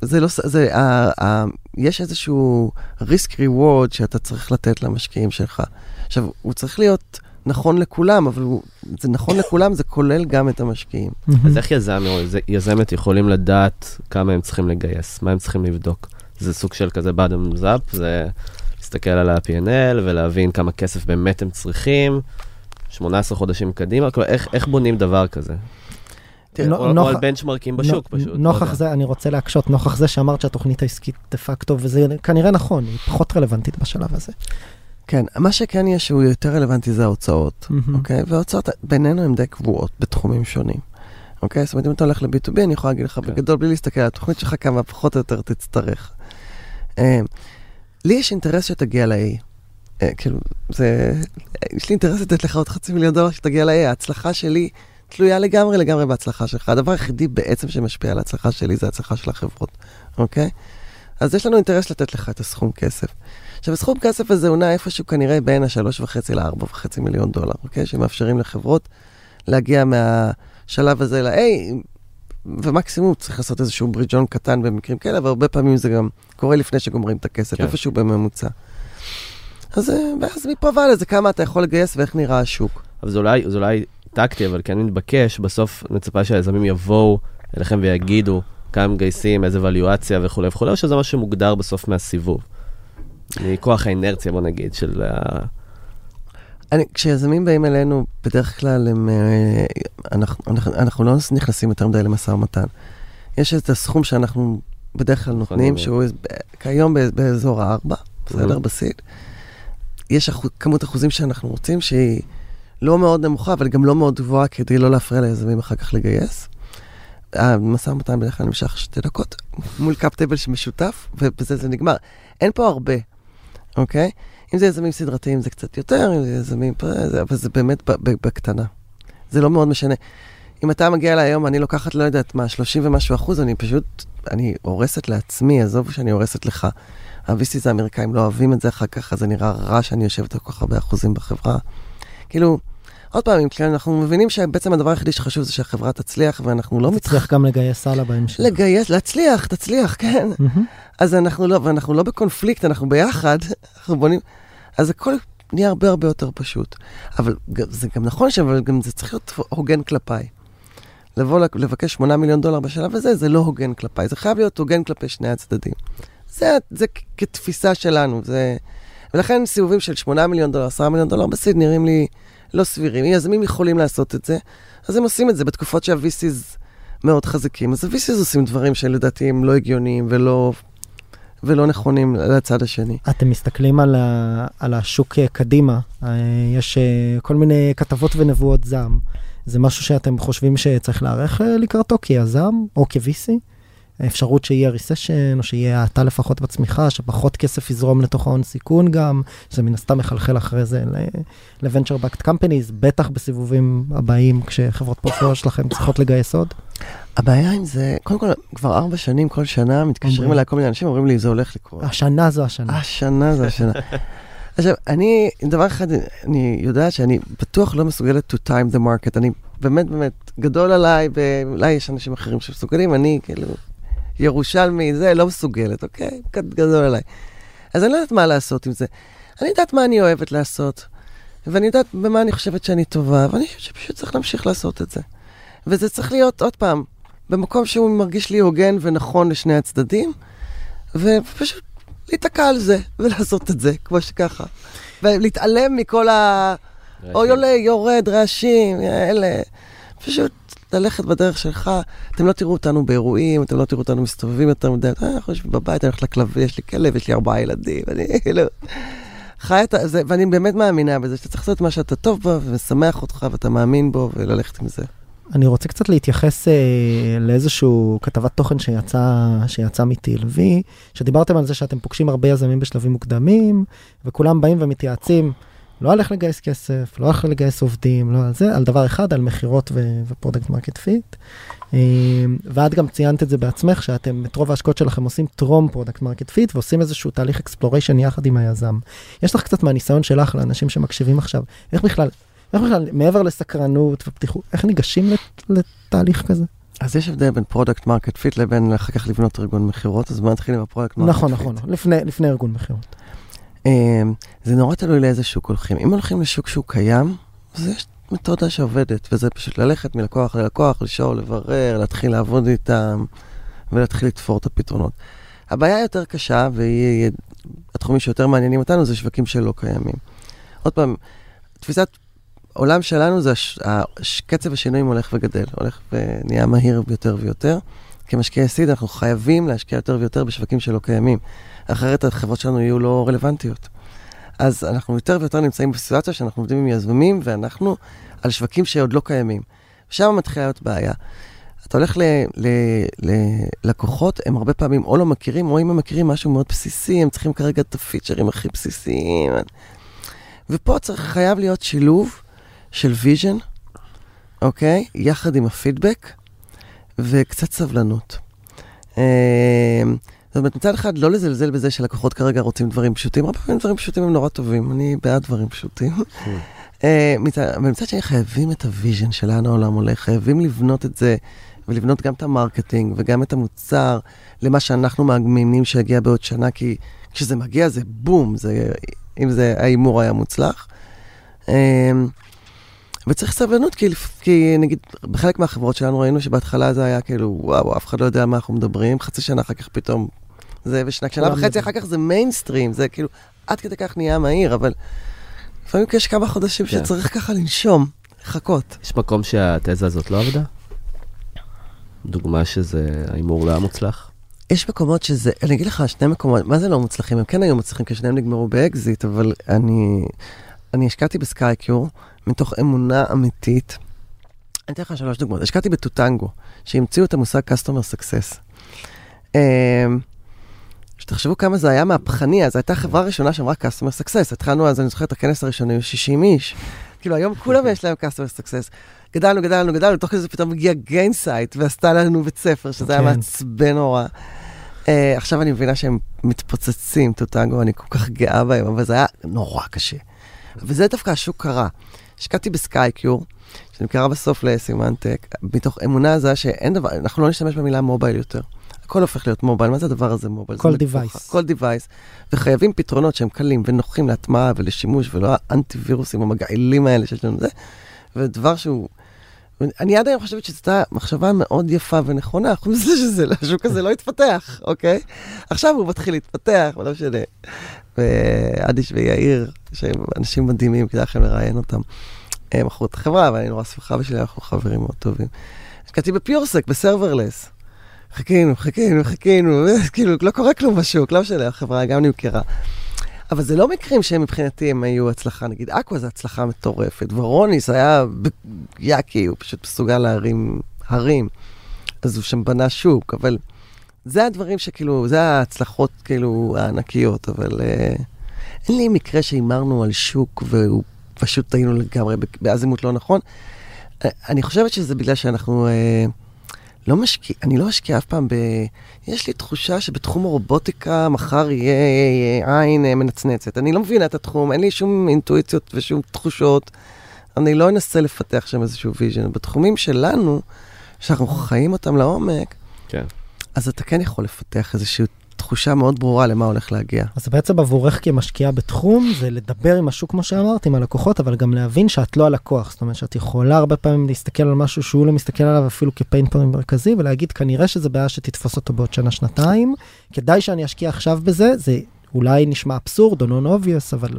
[SPEAKER 2] זה לא, זה, אה, אה, יש איזשהו risk reward שאתה צריך לתת למשקיעים שלך. עכשיו, הוא צריך להיות נכון לכולם, אבל הוא, זה נכון לכולם, זה כולל גם את המשקיעים.
[SPEAKER 3] אז איך יזם או יז- יזמת יכולים לדעת כמה הם צריכים לגייס? מה הם צריכים לבדוק? זה סוג של כזה bottom up, זה להסתכל על ה-P&L ולהבין כמה כסף באמת הם צריכים, 18 חודשים קדימה, כלומר, איך, איך בונים דבר כזה?
[SPEAKER 2] תראה,
[SPEAKER 3] או, על בנצ'מרקים בשוק פשוט. לא
[SPEAKER 1] נוכח. זה, אני רוצה להקשות, נוכח זה שאמרת שהתוכנית העסקית דה פקטו, וזה כנראה נכון, היא פחות רלוונטית בשלב הזה.
[SPEAKER 2] כן, מה שכן יש שהוא יותר רלוונטי זה ההוצאות.
[SPEAKER 1] מהמם.
[SPEAKER 2] אוקיי? וההוצאות בינינו הן די קבועות בתחומים שונים. אוקיי? זאת אומרת, אם אתה הולך ל-B2B, אני יכול להגיד לך
[SPEAKER 3] כן.
[SPEAKER 2] בגדול, בלי להסתכל על התוכנית שלך, כמה פחות או יותר תצטרך. אה, לי יש אינטרס שתגיע ל-A. אה, כאילו, זה... יש לי אינטרס לתת לך עוד חצי מיליון דולר שתגיע ל-A. ההצלחה שלי תלויה לגמרי לגמרי בהצלחה שלך. הדבר היחידי בעצם שמשפיע על ההצלחה שלי זה ההצלחה של החברות, אוקיי? אז יש לנו אינטרס לתת לך את הסכום כסף. עכשיו, הסכום כסף הזה הוא נע איפשהו כנראה בין ה-3.5 ל-4.5 מיליון דולר, אוקיי? שמאפשרים לחברות להגיע מהשלב הזה ל-A, ומקסימום צריך לעשות איזשהו ברידג'ון קטן במקרים כאלה, והרבה פעמים זה גם קורה לפני שגומרים את הכסף,
[SPEAKER 3] כן.
[SPEAKER 2] איפשהו בממוצע. אז, אה, ואז מפה והלאה זה כמה אתה יכול לגייס ואיך נראה השוק.
[SPEAKER 3] אבל זה אולי, זה אולי טקטי, אבל כן מתבקש, בסוף מצפה שהיזמים יבואו אליכם ויגידו כמה מגייסים, איזה ואליואציה וכולי וכולי, או שזה משהו שמוגדר בסוף מהסיבוב. מכוח האינרציה, בוא נגיד, של ה...
[SPEAKER 2] אני, כשיזמים באים אלינו, בדרך כלל הם, אה, אנחנו, אנחנו, אנחנו לא נכנסים יותר מדי למשא ומתן. יש את הסכום שאנחנו בדרך כלל נותנים,
[SPEAKER 3] מוכנים,
[SPEAKER 2] שהוא ב- כיום באזור הארבע, בסדר? בסיד. יש אחו, כמות אחוזים שאנחנו רוצים שהיא לא מאוד נמוכה, אבל גם לא מאוד גבוהה, כדי לא להפריע ליזמים אחר כך לגייס. המשא ומתן בדרך כלל נמשך שתי דקות מול cap table שמשותף, ובזה זה נגמר. אין פה הרבה, אוקיי? אם זה יזמים סדרתיים זה קצת יותר, אם זה יזמים, אבל זה באמת בקטנה. זה לא מאוד משנה. אם אתה מגיע אליי היום, אני לוקחת, לא יודעת מה, 30 ומשהו אחוז, אני פשוט, אני הורסת לעצמי, עזוב שאני הורסת לך. ה-VCs האמריקאים לא אוהבים את זה אחר כך, אז זה נראה רע שאני יושבת על כל כך הרבה אחוזים בחברה. כאילו, עוד פעם, אם אנחנו מבינים שבעצם הדבר היחידי שחשוב זה שהחברה תצליח, ואנחנו לא
[SPEAKER 1] תצליח
[SPEAKER 2] מתחילים
[SPEAKER 1] גם לגייס הלאה בהמשך.
[SPEAKER 2] לגייס, להצליח, תצליח, כן. אז אנחנו לא, ואנחנו לא בקונפליקט, אנחנו ביחד, אנחנו בונים, אז הכל נהיה הרבה הרבה יותר פשוט. אבל זה גם נכון אבל גם זה צריך להיות הוגן כלפיי. לבוא לבקש 8 מיליון דולר בשלב הזה, זה לא הוגן כלפיי, זה חייב להיות הוגן כלפי שני הצדדים. זה, זה כתפיסה שלנו, זה... ולכן סיבובים של 8 מיליון דולר, 10 מיליון דולר בסיד נראים לי לא סבירים. יזמים יכולים לעשות את זה, אז הם עושים את זה בתקופות שה-VCs מאוד חזקים. אז ה-VCs עושים דברים שלדעתי הם לא הגיוניים ולא, ולא נכונים לצד השני.
[SPEAKER 1] אתם מסתכלים על, ה, על השוק אה, קדימה, אה, יש אה, כל מיני כתבות ונבואות זעם. זה משהו שאתם חושבים שצריך להיערך לקראתו כיזם או כ-VC? האפשרות שיהיה ריסשן או שיהיה האטה לפחות בצמיחה, שפחות כסף יזרום לתוך ההון סיכון גם, שזה מן הסתם מחלחל אחרי זה ל-venture backed companies, בטח בסיבובים הבאים כשחברות פורטפוליו שלכם צריכות לגייס עוד.
[SPEAKER 2] הבעיה עם זה, קודם כל, כבר ארבע שנים, כל שנה, מתקשרים. אליי כל מיני אנשים, אומרים לי, זה הולך לקרות.
[SPEAKER 1] השנה זו השנה.
[SPEAKER 2] השנה זה השנה. עכשיו, אני, דבר אחד, אני יודעת שאני בטוח לא מסוגלת to time the market. אני באמת באמת גדול עליי, ואולי יש אנשים אחרים שמסוגלים, אני כאילו ירושלמי, זה, לא מסוגלת, אוקיי? גד- גדול עליי. אז אני לא יודעת מה לעשות עם זה. אני יודעת מה אני אוהבת לעשות, ואני יודעת במה אני חושבת שאני טובה, ואני חושבת שפשוט צריך להמשיך לעשות את זה. וזה צריך להיות, עוד פעם, במקום שהוא מרגיש לי הוגן ונכון לשני הצדדים, ופשוט להיתקע על זה, ולעשות את זה, כמו שככה. ולהתעלם מכל ה... אוי עולה, יורד, רעשים, אלה. פשוט ללכת בדרך שלך. אתם לא תראו אותנו באירועים, אתם לא תראו אותנו מסתובבים יותר מדי. אה, אנחנו יושבים בבית, אני הולך לכלב, יש לי כלב, יש לי ארבעה ילדים, אני כאילו... חי את זה, ואני באמת מאמינה בזה, שאתה צריך לעשות מה שאתה טוב בו, ומשמח אותך, ואתה מאמין בו, וללכת עם זה.
[SPEAKER 1] אני רוצה קצת להתייחס אה, לאיזשהו כתבת תוכן שיצא, שיצא מ-TLV, שדיברתם על זה שאתם פוגשים הרבה יזמים בשלבים מוקדמים, וכולם באים ומתייעצים, לא על איך לגייס כסף, לא על איך לגייס עובדים, לא על זה, על דבר אחד, על מכירות ו product market fit. ואת גם ציינת את זה בעצמך, שאתם את רוב ההשקעות שלכם עושים טרום product market fit, ועושים איזשהו תהליך exploration יחד עם היזם. יש לך קצת מהניסיון שלך לאנשים שמקשיבים עכשיו, איך בכלל, איך בכלל, מעבר לסקרנות ופתיחות, איך ניגשים לת- לתהליך כזה?
[SPEAKER 2] אז יש הבדל בין product market fit לבין אחר כך לבנות ארגון מכירות, אז בוא נתחיל עם ה product market
[SPEAKER 1] נכון,
[SPEAKER 2] fit.
[SPEAKER 1] נכון, לפני, לפני ארגון מכירות.
[SPEAKER 2] אמ, זה נורא תלוי לאיזה שוק הולכים. אם הולכים לשוק שהוא קיים, אז יש מתודה שעובדת, וזה פשוט ללכת מלקוח ללקוח, לשאול, לברר, להתחיל לעבוד איתם, ולהתחיל לתפור את הפתרונות. הבעיה היותר קשה, והיא התחומים שיותר מעניינים אותנו, זה שווקים שלא קיימים. עוד פעם, תפיסת עולם שלנו זה. הש... קצב השינויים הולך וגדל, הולך ונהיה מהיר יותר ויותר. כמשקיעי סיד אנחנו חייבים להשקיע יותר ויותר בשווקים שלא קיימים. אחרת החברות שלנו יהיו לא רלוונטיות. אז אנחנו יותר ויותר נמצאים בסיטואציה שאנחנו עובדים עם יזמים, ואנחנו על שווקים שעוד לא קיימים. שם מתחילה להיות בעיה. אתה הולך ללקוחות, הם הרבה פעמים או לא מכירים, או אם הם מכירים משהו מאוד בסיסי, הם צריכים כרגע את הפיצ'רים הכי בסיסיים. ופה צריך, חייב להיות שילוב של vision, אוקיי? יחד עם הפידבק, וקצת סבלנות. אה, זאת אומרת, מצד אחד, לא לזלזל בזה שלקוחות כרגע רוצים דברים פשוטים, הרבה פעמים דברים פשוטים הם נורא טובים, אני בעד דברים פשוטים. אה, מצד- אבל מצד שני, חייבים את ה vision של לאן העולם הולך, חייבים לבנות את זה, ולבנות גם את ה marketing וגם את המוצר למה שאנחנו מאמינים שיגיע בעוד שנה, כי כשזה מגיע זה בום, זה, אם זה ההימור היה מוצלח. וצריך סבלנות, כי, כי נגיד, בחלק מהחברות שלנו ראינו שבהתחלה זה היה כאילו, וואו, אף אחד לא יודע מה אנחנו מדברים, חצי שנה אחר כך פתאום זה, ושנה שנה וחצי. אחר כך זה מיינסטרים, זה כאילו, עד כדי כך נהיה מהיר, אבל לפעמים יש כמה חודשים
[SPEAKER 3] כן.
[SPEAKER 2] שצריך ככה לנשום, לחכות.
[SPEAKER 3] יש מקום שהתזה הזאת לא עבדה? דוגמה שזה ההימור לא היה מוצלח?
[SPEAKER 2] יש מקומות שזה, אני אגיד לך, שני מקומות, מה זה לא מוצלחים? הם כן היו מוצלחים, כי שניהם נגמרו באקזיט, אבל אני, אני השקעתי ב Skycure מתוך אמונה אמיתית אני אתן לך שלוש דוגמאות. השקעתי ב Totango, שהמציאו את המושג Customer Success. אמ, שתחשבו כמה זה היה מהפכני, אז הייתה חברה ראשונה שאמרה Customer Success. התחלנו אז, אני זוכר את הכנס הראשוני, עם 60 איש. כאילו, היום כולם יש להם Customer Success. גדלנו, גדלנו, גדלנו, תוך כדי פתאום הגיע Gainsight ועשתה לנו בית ספר, שזה היה
[SPEAKER 1] כן.
[SPEAKER 2] מעצבן נורא. Uh, עכשיו אני מבינה שהם מתפוצצים, טוטנגו, אני כל כך גאה בהם, אבל זה היה נורא קשה. וזה דווקא השוק קרה. השקעתי בסקייקיור, שנמכרה בסוף לסימנטק, מתוך אמונה זה שאין דבר, אנחנו לא נשתמש במילה מובייל יותר. הכל הופך להיות מובייל, מה זה הדבר הזה מובייל?
[SPEAKER 1] כל device.
[SPEAKER 2] כל device. וחייבים פתרונות שהם קלים ונוחים להטמעה ולשימוש, ולא האנטי המגעילים האלה שיש לנו זה. ודבר שהוא... אני עד היום חושבת שזו הייתה מחשבה מאוד יפה ונכונה, חוץ מזה שזה, השוק הזה לא התפתח, אוקיי? עכשיו הוא מתחיל להתפתח, אבל לא משנה. ואדיש ויאיר, שהם אנשים מדהימים, כדאי לכם לראיין אותם. הם מכרו את החברה, ואני נורא שמחה בשבילי, אנחנו חברים מאוד טובים. השקעתי בפיורסק, בסרברלס. חיכינו, חיכינו, חיכינו, כאילו, לא קורה כלום בשוק, לא משנה, החברה גם נמכרה. אבל זה לא מקרים שהם מבחינתי הם היו הצלחה, נגיד אקווה זה הצלחה מטורפת, ורוניס היה יאקי, הוא פשוט מסוגל להרים הרים, אז הוא שם בנה שוק, אבל זה הדברים שכאילו, זה ההצלחות כאילו הענקיות, אבל אה, אין לי מקרה שהימרנו על שוק והוא פשוט טעינו לגמרי באזימות לא נכון. אה, אני חושבת שזה בגלל שאנחנו... אה, לא משקיע, אני לא אשקיע אף פעם ב... יש לי תחושה שבתחום הרובוטיקה מחר יהיה, יהיה עין אה, מנצנצת. אני לא מבינה את התחום, אין לי שום אינטואיציות ושום תחושות. אני לא אנסה לפתח שם איזשהו vision. בתחומים שלנו, שאנחנו חיים אותם לעומק,
[SPEAKER 3] כן.
[SPEAKER 2] אז אתה כן יכול לפתח איזושהי תחושה מאוד ברורה למה הולך להגיע.
[SPEAKER 1] אז בעצם עבורך כמשקיעה בתחום זה לדבר עם השוק כמו שאמרת עם הלקוחות אבל גם להבין שאת לא הלקוח זאת אומרת שאת יכולה הרבה פעמים להסתכל על משהו שהוא לא מסתכל עליו אפילו כ pain point מרכזי ולהגיד כנראה שזה בעיה שתתפוס אותו בעוד שנה שנתיים כדאי שאני אשקיע עכשיו בזה זה אולי נשמע אבסורד או non obvious אבל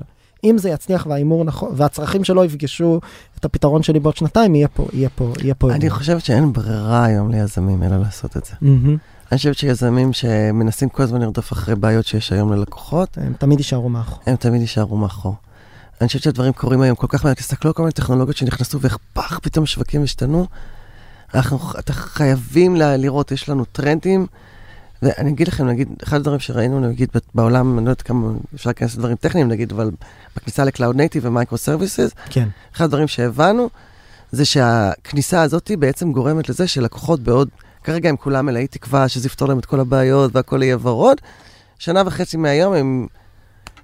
[SPEAKER 1] אם זה יצליח וההימור נכון והצרכים שלו יפגשו את הפתרון שלי בעוד שנתיים יהיה פה יהיה פה יהיה פה.
[SPEAKER 2] אני חושבת שאין ברירה היום ליזמים אלא לעשות את זה.
[SPEAKER 1] מהמם.
[SPEAKER 2] אני חושבת שיזמים שמנסים כל הזמן לרדוף אחרי בעיות שיש היום ללקוחות,
[SPEAKER 1] הם תמיד יישארו מאחור.
[SPEAKER 2] הם תמיד יישארו מאחור. אני חושבת שהדברים קורים היום כל כך מהר, תסתכלו על כל מיני טכנולוגיות שנכנסו ואיך פח, פתאום שווקים השתנו. אנחנו, חייבים לראות, יש לנו טרנדים, ואני אגיד לכם, נגיד, אחד הדברים שראינו, נגיד, בעולם, אני לא יודעת כמה, אפשר להיכנס לדברים טכניים, נגיד, אבל בכניסה ל-Cloud Native ו microservices,
[SPEAKER 1] כן.
[SPEAKER 2] אחד הדברים שהבנו, זה שהכניסה הזאת בעצם גורמת לזה שלקוחות בעוד, כרגע הם כולם מלאי תקווה שזה יפתור להם את כל הבעיות והכל יהיה ורוד. שנה וחצי מהיום הם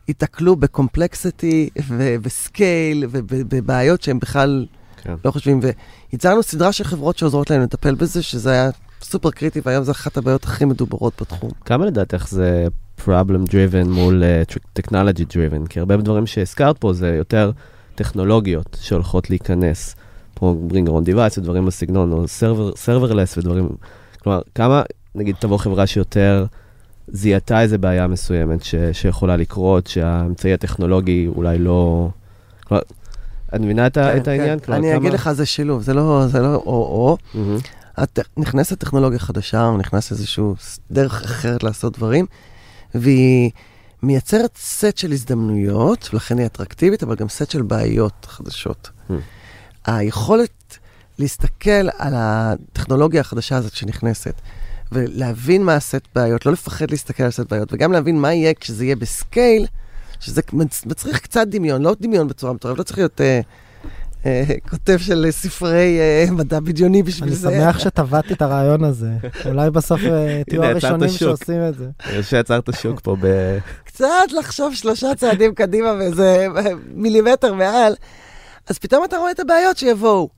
[SPEAKER 2] ייתקלו ב complexity וב scale ובבעיות שהם בכלל
[SPEAKER 3] כן.
[SPEAKER 2] לא חושבים. ויצרנו סדרה של חברות שעוזרות להם לטפל בזה, שזה היה סופר קריטי, והיום זו אחת הבעיות הכי מדוברות בתחום.
[SPEAKER 3] כמה לדעתך זה problem driven מול uh, technology driven? כי הרבה דברים שהזכרת פה זה יותר טכנולוגיות שהולכות להיכנס, כמו bring own device ודברים בסגנון, או server, serverless ודברים, כלומר, כמה, נגיד, תבוא חברה שיותר זיהתה איזה בעיה מסוימת ש, שיכולה לקרות, שהאמצעי הטכנולוגי אולי לא... כלומר, את מבינה את, ה- את העניין? כלומר,
[SPEAKER 2] כן, אני
[SPEAKER 3] כמה...
[SPEAKER 2] אגיד לך, זה שילוב, זה לא זה לא או-או.
[SPEAKER 3] מהמם.
[SPEAKER 2] את נכנסת טכנולוגיה חדשה, או נכנס איזשהו ס- דרך אחרת לעשות דברים, והיא מייצרת סט של הזדמנויות, ולכן היא אטרקטיבית, אבל גם סט של בעיות חדשות.
[SPEAKER 3] Hmm.
[SPEAKER 2] היכולת להסתכל על הטכנולוגיה החדשה הזאת שנכנסת, ולהבין מה הסט בעיות, לא לפחד להסתכל על סט בעיות, וגם להבין מה יהיה כשזה יהיה בסקייל, שזה מצ- מצריך קצת דמיון, לא דמיון בצורה מטורפת, לא צריך להיות אה, אה, כותב של ספרי אה, מדע בדיוני בשביל
[SPEAKER 1] אני
[SPEAKER 2] זה.
[SPEAKER 1] שמח שטבעתי את הרעיון הזה. אולי בסוף תהיו הראשונים. שעושים את זה.
[SPEAKER 3] אני חושב שיצרת שוק פה ב...
[SPEAKER 2] קצת לחשוב שלושה צעדים קדימה ואיזה מילימטר מעל, אז פתאום אתה רואה את הבעיות שיבואו.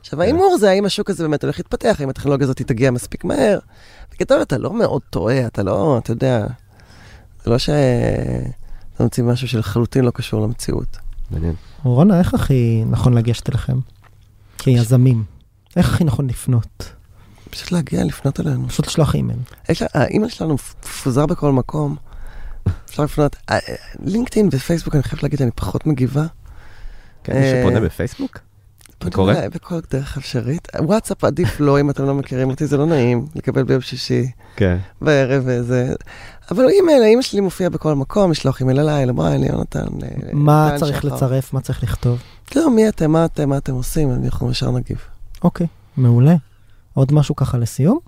[SPEAKER 2] עכשיו, ההימור זה האם השוק הזה באמת הולך להתפתח, האם הטכנולוגיה הזאת תגיע מספיק מהר. בגדול אתה לא מאוד טועה, אתה לא, אתה יודע, זה לא שאתה מוציא משהו שלחלוטין לא קשור למציאות.
[SPEAKER 3] מעניין.
[SPEAKER 1] רונה, איך הכי נכון לגשת אליכם? כיזמים. איך הכי נכון לפנות?
[SPEAKER 2] פשוט להגיע, לפנות אלינו.
[SPEAKER 1] פשוט לשלוח אימייל.
[SPEAKER 2] האימייל שלנו מפוזר בכל מקום. אפשר לפנות, אה, אה, לינקדאין ופייסבוק, אני חייב להגיד, אני פחות מגיבה.
[SPEAKER 3] כן, מישהו
[SPEAKER 2] אה,
[SPEAKER 3] פונה בפייסבוק?
[SPEAKER 2] פונים
[SPEAKER 3] קורה?
[SPEAKER 2] בכל דרך אפשרית. וואטסאפ עדיף לא, אם אתם לא מכירים אותי, זה לא נעים לקבל ביום שישי
[SPEAKER 3] כן.
[SPEAKER 2] בערב וזה. אבל אימייל, האימייל שלי מופיע בכל מקום, לשלוח אימייל אליי, לבריין, ליונתן.
[SPEAKER 1] מה צריך. לצרף? מה צריך לכתוב?
[SPEAKER 2] לא, מי אתם, מה אתם, מה אתם עושים, אנחנו ישר נגיב.
[SPEAKER 1] אוקיי, מעולה. עוד משהו ככה לסיום?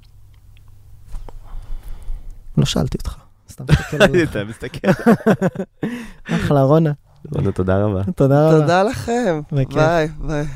[SPEAKER 1] לא שאלתי אותך, סתם מסתכל עליך.
[SPEAKER 3] אתה מסתכל.
[SPEAKER 1] אחלה, רונה.
[SPEAKER 3] תודה רבה.
[SPEAKER 1] תודה רבה.
[SPEAKER 2] תודה לכם. ביי, ביי.